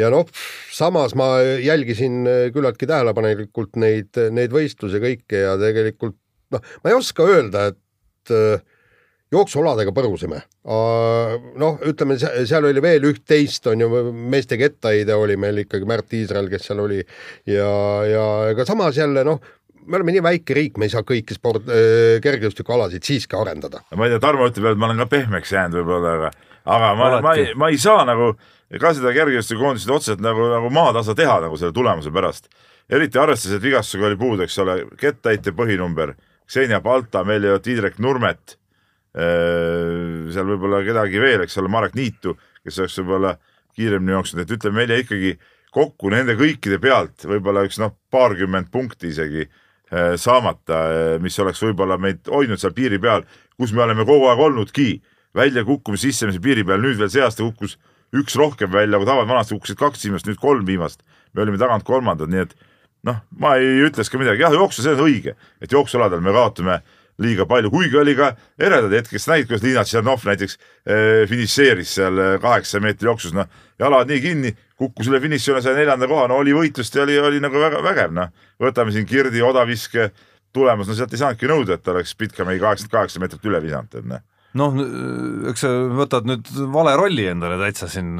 ja noh, samas ma jälgisin äh, küllaltki tähelepanelikult neid, neid võistlusi kõike ja tegelikult noh, ma ei oska öelda, et äh, jooksualadega põrusime. noh, ütleme seal oli veel üht-teist on ju, meeste kettaheide oli meil ikkagi Märt Iisrael, kes seal oli ja, ja ega samas jälle noh, me oleme nii väike riik, me ei saa kõiki sport äh,, kergejõustikualasid siiski arendada. ma ei tea, Tarmo ütleb, et ma olen ka pehmeks jäänud võib-olla, aga, aga ma, ma ma ei saa nagu ka seda kergejõustikukoondist otseselt nagu, nagu maatasa teha nagu selle tulemuse pärast. eriti arvestades, et vigastusega oli puudu, eks ole, kettaheitja põhinumber, Xenia Balta, meil ei olnud Indrek Nurmet, äh, seal võib-olla kedagi veel, eks ole, Marek Niitu, kes oleks võib-olla kiiremini jooksnud, et ütleme, meil jäi ikkagi kokku nende kõikide pealt võib-olla üks noh, paarkümmend punkti isegi äh, saamata, äh, mis oleks võib-olla meid hoidnud seal piiri peal, kus me oleme kogu aeg olnudki, väljakukkumise sissemise piiri peal, nüüd veel see aasta kukkus üks rohkem välja, kui tavaliselt vanasti kukkusid kaks viimast, nüüd kolm viimast. me olime tagant kolmandad, nii et noh, ma ei ütleks ka midagi, jah, jooksu, see on õige, et jooksualadel me kaotame liiga palju, kuigi oli ka eredad hetked, kes nägid, kuidas Liina Tšernov näiteks eh, finišeeris seal eh, kaheksa meetri jooksus, noh, jalad nii kinni, kukkus üle finišijoone saja neljanda koha, no oli võitlust ja oli, oli nagu väga vägev, noh. võtame siin Kirdi odaviske tulemus, no sealt ei saanudki nõuda, et oleks Pitkamägi kaheksakümmend kaheksa meetrit üle visanud, et noh noh, eks sa võtad nüüd vale rolli endale täitsa siin,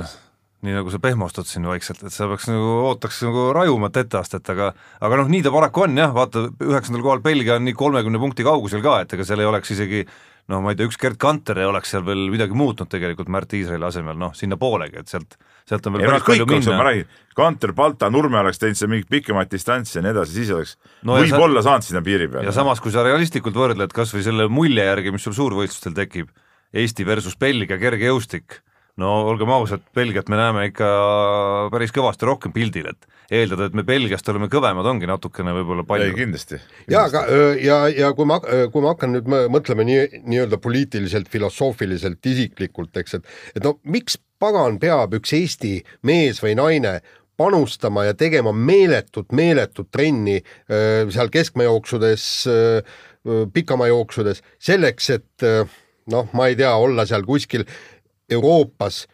nii nagu sa pehmostud siin vaikselt, et sa peaks nagu, ootaks nagu rajumat etteastet, aga aga noh, nii ta paraku on jah, vaata üheksandal kohal Belgia on nii kolmekümne punkti kaugusel ka, et ega seal ei oleks isegi noh, ma ei tea, üks Gerd Kanter oleks seal veel midagi muutnud tegelikult Märt Iisraeli asemel, noh, sinnapoolegi, et sealt, sealt on veel ei, päris palju minna. ma räägin, Kanter, Balta, Nurme oleks teinud seal mingit pikemat distantsi ja nii edasi, siis oleks no võib-olla sa... saanud sinna piiri peale. ja samas, kui sa realistlikult võrdled kas või selle mulje järgi, mis sul suurvõistlustel tekib, Eesti versus Belgia kergejõustik no olgem ausad, Belgiat me näeme ikka päris kõvasti rohkem pildil, et eeldada, et me Belgiast oleme kõvemad, ongi natukene võib-olla palju. ei, kindlasti, kindlasti.. ja aga, ja, ja kui ma, kui ma hakkan nüüd mõtlema nii, nii-öelda poliitiliselt, filosoofiliselt, isiklikult, eks, et et no miks pagan peab üks Eesti mees või naine panustama ja tegema meeletut, meeletut trenni seal keskmaajooksudes, pikamajooksudes, selleks, et noh, ma ei tea, olla seal kuskil Euroopas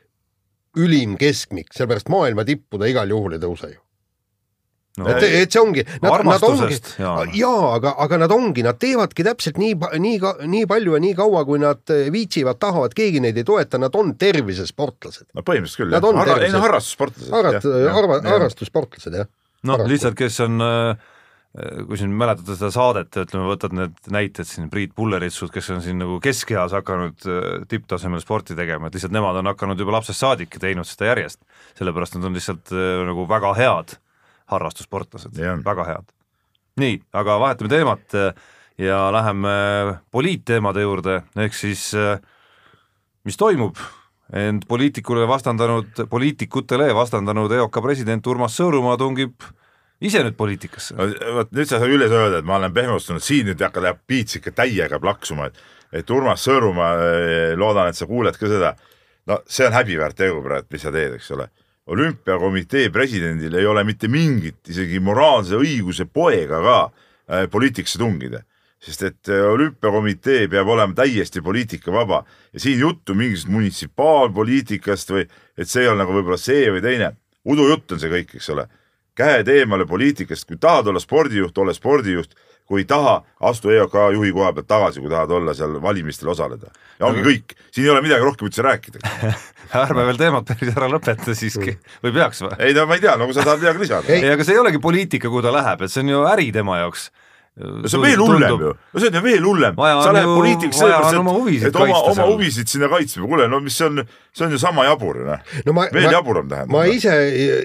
ülim keskmik, sellepärast maailma tippu ta igal juhul ei tõuse ju no,. et, et see ongi, nad, nad ongi, jaa, aga, aga nad ongi, nad teevadki täpselt nii, nii, nii palju ja nii kaua, kui nad viitsivad, tahavad, keegi neid ei toeta, nad on tervisesportlased. no põhimõtteliselt küll, jah. Ei no harrastussportlased. Harra-, harrastussportlased, jah. noh, lihtsalt, kes on Äh, kui siin mäletate seda saadet, ütleme, võtad need näited siin, Priit Pulleritsud, kes on siin nagu keskeas hakanud äh, tipptasemel sporti tegema, et lihtsalt nemad on hakanud juba lapsest saadik ja teinud seda järjest. sellepärast nad on lihtsalt äh, nagu väga head harrastussportlased, väga head. nii, aga vahetame teemat ja läheme poliitteemade juurde, ehk siis mis toimub, end poliitikule vastandanud, poliitikutele vastandanud EOK president Urmas Sõõrumaa tungib ise nüüd poliitikasse? vot nüüd sa saad üles öelda, et ma olen pehmostunud, siin nüüd hakkab, läheb piits ikka täiega plaksuma, et et Urmas Sõõrumaa, eh, loodan, et sa kuuled ka seda, no see on häbiväärt tegu praegu, mis sa teed, eks ole. olümpiakomitee presidendil ei ole mitte mingit isegi moraalse õiguse poega ka äh, poliitikasse tungida. Sest et eh, olümpiakomitee peab olema täiesti poliitikavaba. Ja siin juttu mingisugust munitsipaalpoliitikast või et see on nagu võib-olla see või teine, udujutt on see kõik, eks ole käed eemale poliitikast, kui tahad olla spordijuht, ole spordijuht, kui ei taha, astu EOK juhi koha pealt tagasi, kui tahad olla seal valimistel osaleda. ja ongi kõik, siin ei ole midagi rohkem üldse rääkida ärme veel teemat päris ära lõpeta siiski või peaks või? ei no ma ei tea, no kui sa tahad midagi lisada. ei, aga see ei olegi poliitika, kuhu ta läheb, et see on ju äri tema jaoks no see on veel hullem ju, no see on ju veel hullem, sa lähed poliitiks sellepärast, et, et oma, oma huvisid sinna kaitsma, kuule no mis see on, see on ju sama jabur ju noh no, veel ma, jaburam tähendab. ma ise,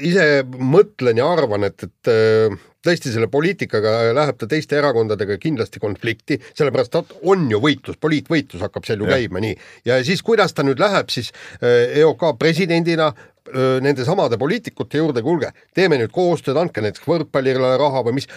ise mõtlen ja arvan, et, et äh, tõesti selle poliitikaga läheb ta teiste erakondadega kindlasti konflikti, sellepärast et on ju võitlus, poliitvõitlus hakkab seal ju ja. käima nii. ja siis, kuidas ta nüüd läheb siis äh, EOK presidendina äh, nende samade poliitikute juurde, kuulge, teeme nüüd koostööd, andke näiteks võrkpallile raha või mis,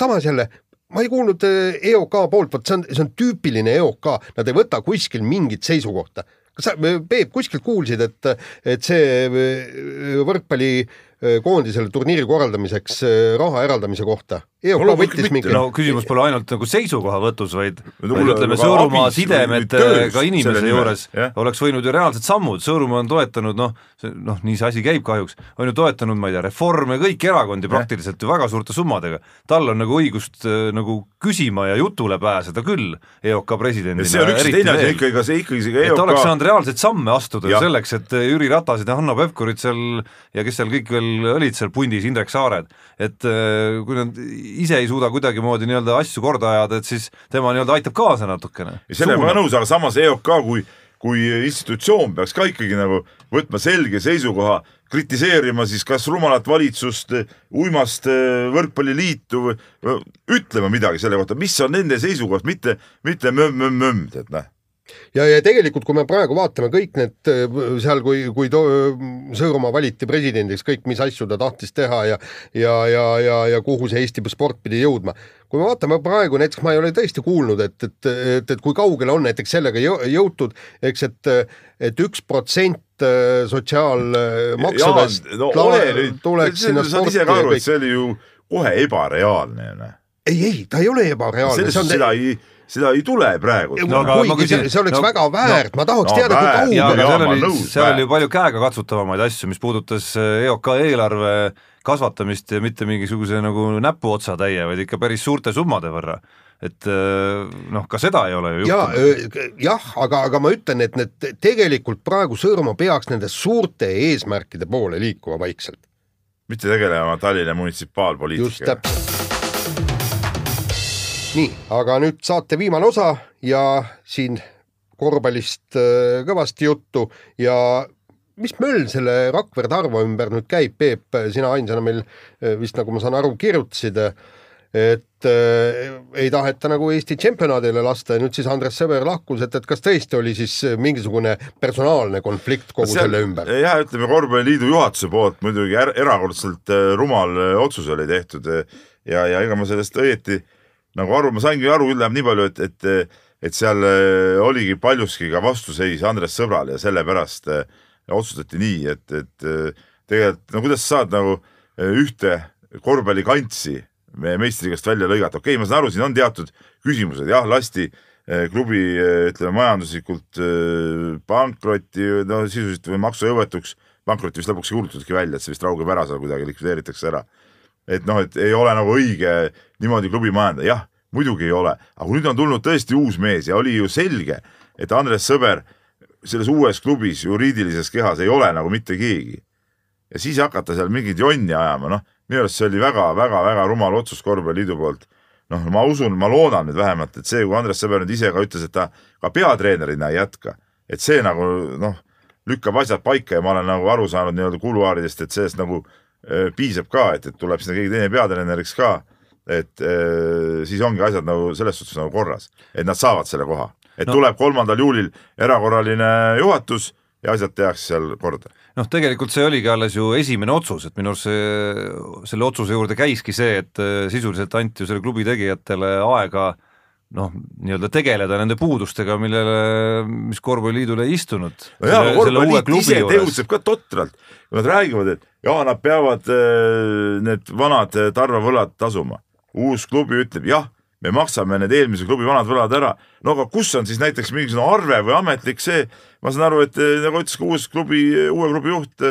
samas jälle ma ei kuulnud EOK eh, e poolt, vot see on, see on tüüpiline EOK, nad ei võta kuskil mingit seisukohta. kas sa, Peep, kuskilt kuulsid, et, et see eh, võrkpallikoondisele turniiri korraldamiseks eh, raha eraldamise kohta EOK võttis mingi no küsimus pole ainult nagu seisukohavõtus, vaid, ütleme, Sõõrumaa sidemed ka inimese juures ja? oleks võinud ju reaalsed sammud, Sõõrumaa on toetanud noh, noh, nii see asi käib kahjuks, on ju toetanud, ma ei tea, reforme, kõiki erakondi praktiliselt ju väga suurte summadega. tal on nagu õigust äh, nagu küsima ja jutule pääseda küll EOK presidendina. see on üks teine asi ikkagi, ega see ikkagi see EOK et oleks saanud reaalseid samme astuda ja. selleks, et Jüri Ratased ja Hanno Pevkurid seal ja kes seal kõik veel olid seal pundis, Indrek Saared, et äh, kui nad ise ei suuda kuidagimoodi nii-öelda asju korda ajada, et siis tema nii-öelda aitab kaasa natukene. sellega ma olen nõus, aga samas EOK kui, kui institutsioon peaks ka ikkagi nagu võtma selge seisukoha, kritiseerima siis kas rumalat valitsust, uimast võrkpalliliitu või ütlema midagi selle kohta, mis on nende seisukoht, mitte, mitte mömm-mömm-mömm, tead noh ja, ja tegelikult, kui me praegu vaatame kõik need seal, kui, kui Sõõrumaa valiti presidendiks, kõik, mis asju ta tahtis teha ja ja, ja, ja, ja kuhu see Eesti sport pidi jõudma. kui me vaatame praegu, näiteks ma ei ole tõesti kuulnud, et, et, et, et kui kaugele on näiteks sellega jõutud, eks, et et üks protsent äh, sotsiaalmaksudest no, tuleks sinna sporti. et see oli ju kohe ebareaalne. Noh. ei, ei, ta ei ole ebareaalne. seda ei seda ei tule praegu. no aga kuigi küsin, see, oleks no, väga väärt no,, ma tahaks no, teada, kui kaugele. seal oli, palju käegakatsutavamaid asju, mis puudutas EOK eelarve kasvatamist ja mitte mingisuguse nagu näpuotsatäie, vaid ikka päris suurte summade võrra et eh, noh, ka seda ei ole ju juhtunud ja,. jah, aga, aga ma ütlen, et need tegelikult praegu Sõõrumaa peaks nende suurte eesmärkide poole liikuma vaikselt. mitte tegelema Tallinna munitsipaalpoliitikaga. just täpselt nii, aga nüüd saate viimane osa ja siin korvpallist kõvasti juttu ja mis möll selle Rakvere Tarvo ümber nüüd käib, Peep, sina ainsana meil vist, nagu ma saan aru, kirjutasid, et äh, ei taheta nagu Eesti tšempionaadile lasta ja nüüd siis Andres Sõber lahkus, et, et kas tõesti oli siis mingisugune personaalne konflikt kogu Seal, selle ümber? jah, ütleme Korvpalliliidu juhatuse poolt muidugi er erakordselt äh, rumal äh, otsus oli tehtud ja, ja ega ma sellest õieti nagu aru, ma saingi aru küll, läheb nii palju, et, et et seal oligi paljuski ka vastuseis Andres Sõbrale ja sellepärast äh, otsustati nii, et, et tegelikult no kuidas sa saad nagu ühte korvpallikantsi meie meistrikast välja lõigata, okei okay,, ma saan aru, siin on teatud küsimused, jah, lasti klubi ütleme majanduslikult pankrotti, no sisuliselt või maksujõuetuks, pankrotti vist lõpuks ei kuulutatudki välja, et see vist raugeb ära seal kuidagi, likvideeritakse ära. Et noh, et ei ole nagu õige niimoodi klubi majandada, jah, muidugi ei ole, aga nüüd on tulnud tõesti uus mees ja oli ju selge, et Andres Sõber selles uues klubis juriidilises kehas ei ole nagu mitte keegi. ja siis hakata seal mingit jonni ajama, noh, minu arust see oli väga-väga-väga rumal otsus korvpalliliidu poolt. noh, ma usun, ma loodan nüüd vähemalt, et see, kui Andres Sõber nüüd ise ka ütles, et ta ka peatreenerina ei jätka, et see nagu noh, lükkab asjad paika ja ma olen nagu aru saanud nii-öelda kuluaaridest, et sellest nagu piisab ka, et, et tuleb sinna keegi teine peatreeneriks ka, et äh, siis ongi asjad nagu selles suhtes nagu korras, et nad saavad selle koha et no. tuleb kolmandal juulil erakorraline juhatus ja asjad tehakse seal korda. noh, tegelikult see oligi alles ju esimene otsus, et minu arust see, selle otsuse juurde käiski see, et äh, sisuliselt anti ju selle klubi tegijatele aega noh, nii-öelda tegeleda nende puudustega, millele, mis korvpalliliidul ei istunud. no jaa, aga korvpalliliit ise juures. tegutseb ka totralt, nad räägivad, et jaa, nad peavad äh, need vanad äh, Tarva võlad tasuma. uus klubi ütleb jah, me maksame need eelmise klubi vanad võlad ära. no aga kus on siis näiteks mingisugune arve või ametlik see, ma saan aru, et eh, nagu ütles ka uus klubi, uue klubi juht,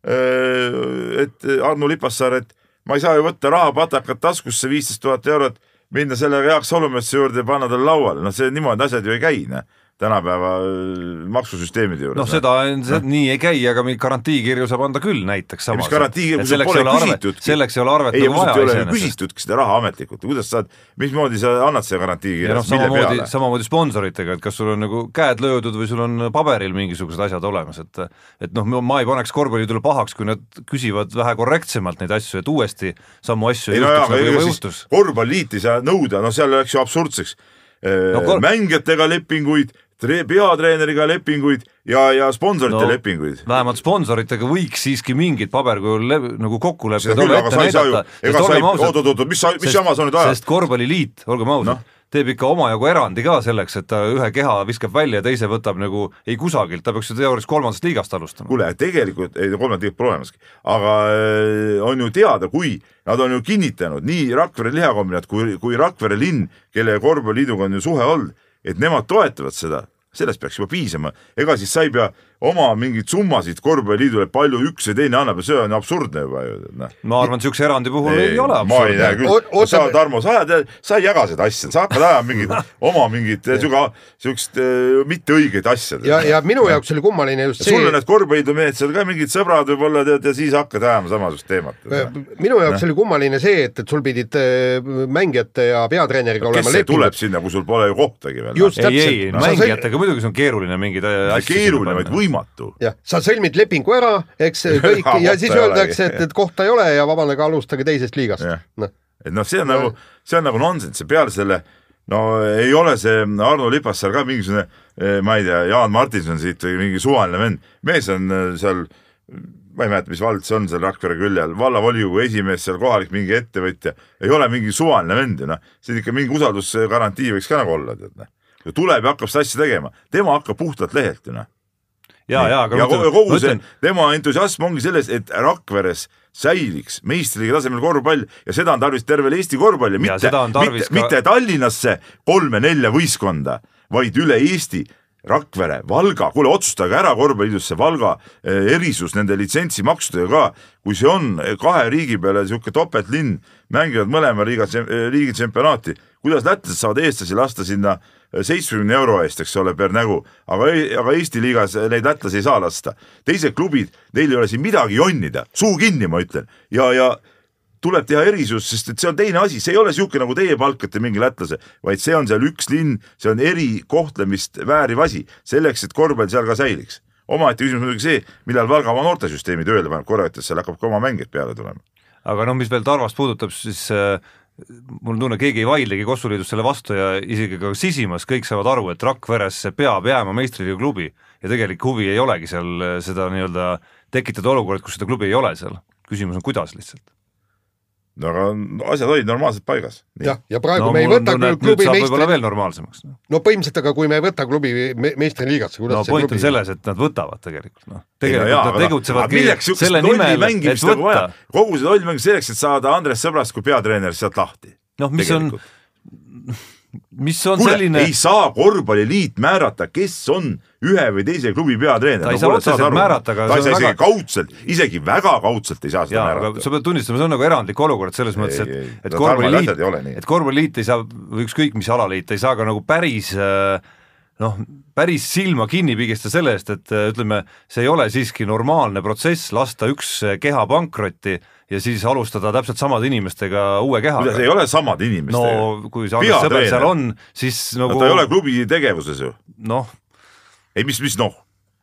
et Arno Lipassaar, et ma ei saa ju võtta rahapatakat taskusse viisteist tuhat eurot, minna sellega Jaak Solomesse juurde ja panna talle lauale, noh, see niimoodi asjad ju ei käi, noh tänapäeva äh, maksusüsteemide juures. noh, seda no. nii ei käi, aga mingeid garantiikirju saab anda küll näiteks samas. mis garantiikirju, kui sul pole küsitudki. selleks ei ole arvet ei, nagu vaja iseenesest. küsitudki seda raha ametlikult, kuidas saad, mismoodi sa annad selle garantiikirja no,, mille peale? samamoodi sponsoritega, et kas sul on nagu käed löödud või sul on paberil mingisugused asjad olemas, et et noh, ma ei paneks korvpalliliidule pahaks, kui nad küsivad vähe korrektsemalt neid asju, et uuesti samu asju ei, ei juhtuks no, nagu juba juhtus. korvpalliliit ei saa nõuda, no seal läks ju absurdseks no, kor... mängijatega lepinguid, peatreeneriga lepinguid ja, ja sponsorite no, lepinguid. vähemalt sponsoritega võiks siiski mingid paberkujul nagu kokkulepped olla ette näidata. sa oot-oot-oot, mis, mis jama sa nüüd ajad? sest korvpalliliit, olgem ausad no., teeb ikka omajagu erandi ka selleks, et ta ühe keha viskab välja ja teise võtab nagu ei kusagilt, ta peaks ju teoorias kolmandast liigast alustama. kuule, tegelikult ei, kolmandat liigat pole olemaski, aga äh, on ju teada, kui nad on ju kinnitanud nii Rakvere lihakombinat kui, kui Rakvere linn, kelle korvpalliliiduga on ju suhe olnud et nemad toetavad seda, sellest peaks juba piisama, ega siis sa ei pea oma mingeid summasid korvpalliliidule, palju üks või teine annab ja see on absurdne juba ju, noh. ma arvan, niisuguse erandi puhul ei, ei ole absurdne. sa, Tarmo, sa ajad, sa ei jaga seda asja, sa hakkad ajama mingit oma mingit niisugust äh, mitte õiget asja. ja, ja minu jaoks oli kummaline just see. sul on need korvpallimehed seal ka mingid sõbrad võib-olla tead ja siis hakkad ajama samasugust teemat. minu jaoks oli kummaline see, et, et sul pidid äh, mängijate ja peatreeneriga olema kes see lepingud. tuleb sinna, kui sul pole ju kohtagi veel? ei, ei, mängijatega muidugi see on keeruline mingeid asju. keeruline, vaid võimatu võimatu. jah, sa sõlmid lepingu ära, eks kõik ja siis öeldakse, et, et kohta ei ole ja vabandage, alustage teisest liigast. noh, et noh, see on nagu, see on nagu nonsenss ja peale selle no ei ole see Arno Lipassaar ka mingisugune, eh, ma ei tea, Jaan Martinson siit või mingi suvaline vend, mees on eh, seal ma ei mäleta, mis vald see on seal Rakvere külje all, vallavolikogu esimees seal, kohalik mingi ettevõtja, ei ole mingi suvaline vend ju noh, see ikka mingi usaldusgarantii võiks ka nagu olla, tead noh. tuleb ja hakkab seda asja tegema, tema hakkab puhtalt lehelt ju noh ja, ja, ja kogu, see, tema entusiasm ongi selles, et Rakveres säiliks meistriliiga tasemel korvpall ja seda on tarvis tervel Eesti korvpalli, mitte, mitte, ka... mitte Tallinnasse kolme-nelja võistkonda, vaid üle Eesti Rakvere, Valga, kuule otsustage ära korvpalliliidus see Valga eh, erisus nende litsentsimaksudega ka, kui see on kahe riigi peale niisugune topeltlinn, mängivad mõlema liiga, riigi tsempionaati, kuidas lätlased saavad eestlasi lasta sinna seitsmekümne euro eest, eks ole, per nägu, aga, aga Eesti liigas neid lätlasi ei saa lasta. teised klubid, neil ei ole siin midagi jonnida, suu kinni, ma ütlen, ja, ja tuleb teha erisus, sest et see on teine asi, see ei ole niisugune, nagu teie palkate mingi lätlase, vaid see on seal üks linn, see on erikohtlemist vääriv asi, selleks, et korvpall seal ka säiliks. omaette küsimus muidugi see, millal Valga oma noortesüsteemi tööle paneb korraks, et seal hakkab ka oma mängijaid peale tulema. aga no mis veel Tarvast puudutab, siis äh, mul on tunne, keegi ei vaidlegi Kossu Liidus selle vastu ja isegi ka sisimas kõik saavad aru, et Rakveresse peab jääma meistriliiga klubi ja tegelik huvi ei olegi seal seda nii-öelda tekitada olukorda, kus seda klubi ei ole seal. küsimus on, kuidas lihtsalt no aga asjad olid normaalselt paigas. jah, ja praegu no, me ei võta küll klubi meistri veel normaalsemaks. no põhimõtteliselt, aga kui me ei võta klubi meistriliigasse, kuidas no point klubi... on selles, et nad võtavad tegelikult, noh. tegelikult jaa, nad tegutsevadki selle nimel, et võtta. kogu see lollmäng selleks, et saada Andres Sõbrast kui peatreener sealt lahti. noh, mis on mis on Kule, selline ei saa korvpalliliit määrata, kes on ühe või teise klubi peatreener. ta ei no, saa otseselt määrata, aga ta ei saa isegi väga... kaudselt, isegi väga kaudselt ei saa seda Jaa, määrata. sa pead tunnistama, see on nagu erandlik olukord selles mõttes, et, et korvpalliliit, et korvpalliliit ei saa, või ükskõik mis alaliit, ei saa ka nagu päris noh, päris silma kinni pigistada selle eest, et ütleme, see ei ole siiski normaalne protsess lasta üks keha pankrotti ja siis alustada täpselt samade inimestega uue kehaga. kuidas ei ole samad inimestega? no kui see Andres Sõber seal on, siis nagu no, ta ei ole klubi tegevuses ju. noh. ei, mis, mis noh,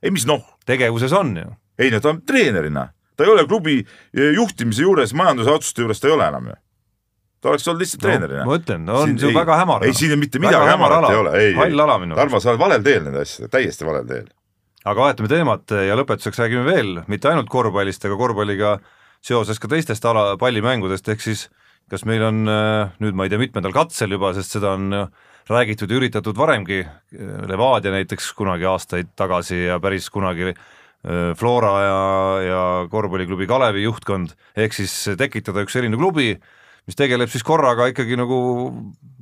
ei mis noh. tegevuses on ju. ei no ta on treenerina, ta ei ole klubi juhtimise juures, majanduse otsuste juures ta ei ole enam ju ta oleks olnud lihtsalt no, treenerina. ma ütlen, no on see väga hämar. ei, siin mitte midagi hämarat ei ole, ei, ei, Tarmo, sa oled valel teel nende asjadega, täiesti valel teel. aga vahetame teemat ja lõpetuseks räägime veel mitte ainult korvpallist, aga korvpalliga äh, seoses ka teistest ala, pallimängudest, ehk siis kas meil on äh, nüüd ma ei tea, mitmendal katsel juba, sest seda on äh, räägitud ja üritatud varemgi, äh, Levadia näiteks kunagi aastaid tagasi ja päris kunagi Flora ja, ja korvpalliklubi Kalevi juhtkond, ehk siis tekitada üks selline klubi, mis tegeleb siis korraga ikkagi nagu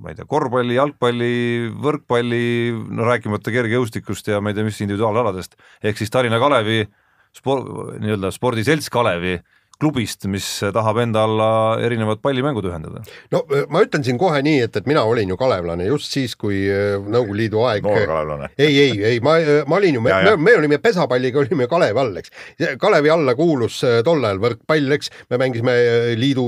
ma ei tea, korvpalli, jalgpalli, võrkpalli, no rääkimata kergejõustikust ja ma ei tea, mis individuaalaladest, ehk siis Tallinna Kalevi spor-, nii-öelda spordiselts Kalevi klubist, mis tahab enda alla erinevad pallimängud ühendada? no ma ütlen siin kohe nii, et, et mina olin ju kalevlane just siis, kui Nõukogude Liidu aeg noor kalevlane. ei, ei, ei, ma, ma olin ju, me, me, me olime pesapalliga, olime Kalevi all, eks. Kalevi alla kuulus tol ajal võrkpall, eks, me mängisime liidu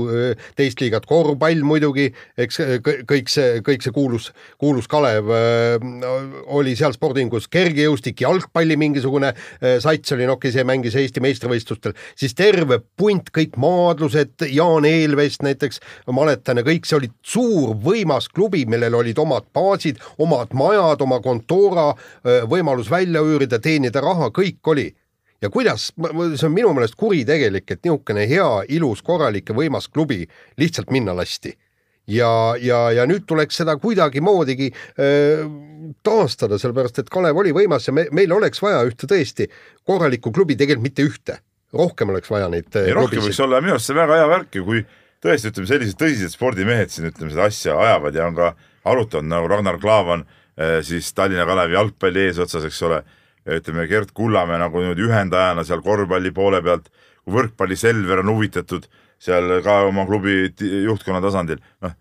teist liigat, korvpall muidugi, eks kõik see, kõik see kuulus, kuulus Kalev oli seal spordiingus kergejõustik, jalgpalli mingisugune sats oli, no okei, see mängis Eesti meistrivõistlustel, siis terve punt punt, kõik maadlused, Jaan Eelvest näiteks, ma mäletan ja kõik, see oli suur võimas klubi, millel olid omad baasid, omad majad, oma kontora, võimalus välja üürida, teenida raha, kõik oli ja kuidas, see on minu meelest kuritegelik, et niisugune hea, ilus, korralik ja võimas klubi lihtsalt minna lasti. ja, ja, ja nüüd tuleks seda kuidagimoodigi äh, taastada, sellepärast et Kalev oli võimas ja me, meil oleks vaja ühte tõesti korralikku klubi, tegelikult mitte ühte rohkem oleks vaja neid ei, rohkem võiks olla, minu arust see väga hea värk ju, kui tõesti, ütleme sellised tõsised spordimehed siin ütleme seda asja ajavad ja on ka arutanud nagu Ragnar Klavan eh, siis Tallinna Kalevi jalgpalli eesotsas, eks ole, ütleme Gerd Kullamäe nagu niimoodi ühendajana seal korvpalli poole pealt, võrkpalli Selver on huvitatud seal ka oma klubi juhtkonna tasandil, noh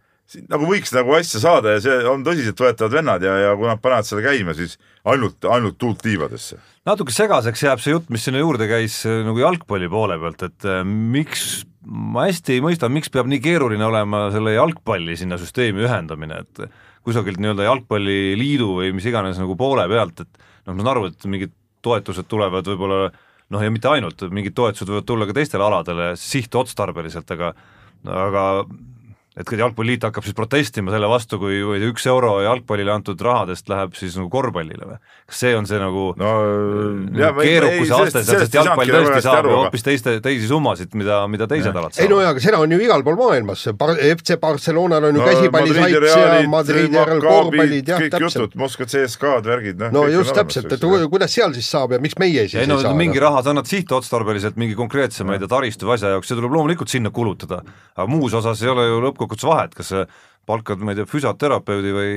nagu võiks nagu asja saada ja see on tõsiseltvõetavad vennad ja, ja kui nad panevad selle käima, siis ainult, ainult tuult tiivadesse. natuke segaseks jääb see jutt, mis sinna juurde käis äh, nagu jalgpalli poole pealt, et äh, miks, ma hästi ei mõista, miks peab nii keeruline olema selle jalgpalli sinna süsteemi ühendamine, et kusagilt nii-öelda jalgpalliliidu või mis iganes nagu poole pealt, et noh, ma saan aru, et mingid toetused tulevad võib-olla noh, ja mitte ainult, mingid toetused võivad tulla ka teistele aladele sihtotstarbeliselt, aga aga et kui Jalgpalliliit hakkab siis protestima selle vastu, kui üks euro jalgpallile antud rahadest läheb siis nagu korvpallile või? kas see on see nagu no, nagu jah, keerukuse aste, sest jalgpall tõesti saab ju hoopis teiste, teisi summasid, mida, mida teised alad saavad? ei no jaa, aga seda on ju igal pool maailmas, FC Barcelonal on ju no, käsipallisait ja Madridi järel korvpallid, jah, täpselt. Moskva CSKA-d, värgid, noh. no just täpselt, et kuidas seal siis saab ja miks meie siis ei, no, ei saa? mingi raha sa annad sihtotstarbeliselt mingi konkreetse, ma ei tea, taristu või asja jaoks, see tuleb loomulikult sinna kulutada, aga muus osas ei ole ju lõppkokkuvõttes vahet, kas palkad, ma ei tea, füsioterapeudi või,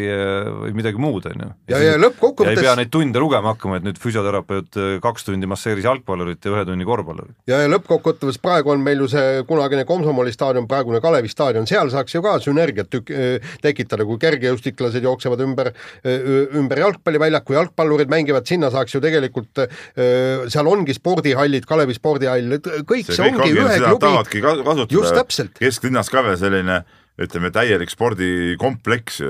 või midagi muud, on ju. ja, ja lõppkokkuvõttes ei pea neid tunde lugema hakkama, et nüüd füsioterapeut äh, kaks tundi masseeris jalgpallurit ja ühe tunni korvpallurit. ja, ja lõppkokkuvõttes praegu on meil ju see kunagine Komsomoli staadion, praegune Kalevi staadion, seal saaks ju ka sünergiat tük-, äh, tekitada, kui kergejõustiklased jooksevad ümber, äh, ümber jalgpalliväljaku, jalgpallurid mängivad, sinna saaks ju tegelikult, seal ongi spordihallid, Kalevi spordihall, kõik see, see ongi ühe klubi, just täpselt. kesklinnas ka veel selline ütleme, täielik spordikompleks,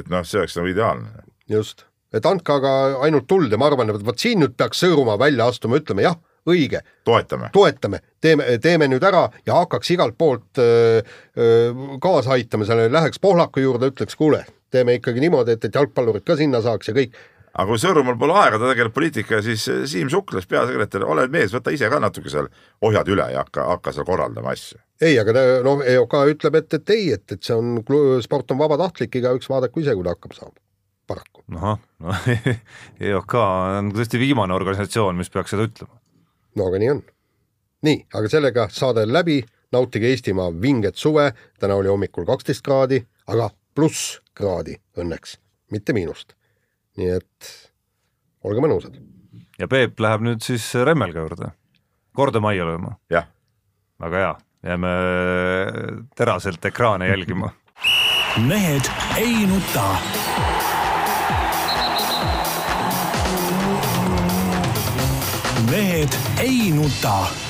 et noh, see oleks nagu ideaalne. just, et andke aga ainult tuld ja ma arvan, et vot siin nüüd peaks Sõõrumaa välja astuma, ütleme jah, õige. toetame. toetame, teeme, teeme nüüd ära ja hakkaks igalt poolt öö, öö, kaasa aitama, sellele läheks Pohlaku juurde, ütleks, kuule, teeme ikkagi niimoodi, et, et jalgpallurid ka sinna saaks ja kõik aga kui Sõõrumaal pole aega, ta tegeleb poliitikaga, siis eh, Siim Suklas, peasekretär, ole mees, võta ise ka natuke seal ohjad üle ja hakka, hakka seal korraldama asju. ei, aga noh, EOK ütleb, et, et ei, et, et see on, sport on vabatahtlik, igaüks vaadaku ise, kui ta hakkama saab, paraku. ahah, no EOK on tõesti viimane organisatsioon, mis peaks seda ütlema. no aga nii on. nii, aga sellega saade läbi, nautige Eestimaa vinget suve, täna oli hommikul kaksteist kraadi, aga pluss kraadi õnneks, mitte miinust nii et olge mõnusad. ja Peep läheb nüüd siis Remmelga juurde, korda majja lööma. jah. väga hea, jääme teraselt ekraane jälgima. mehed ei nuta. mehed ei nuta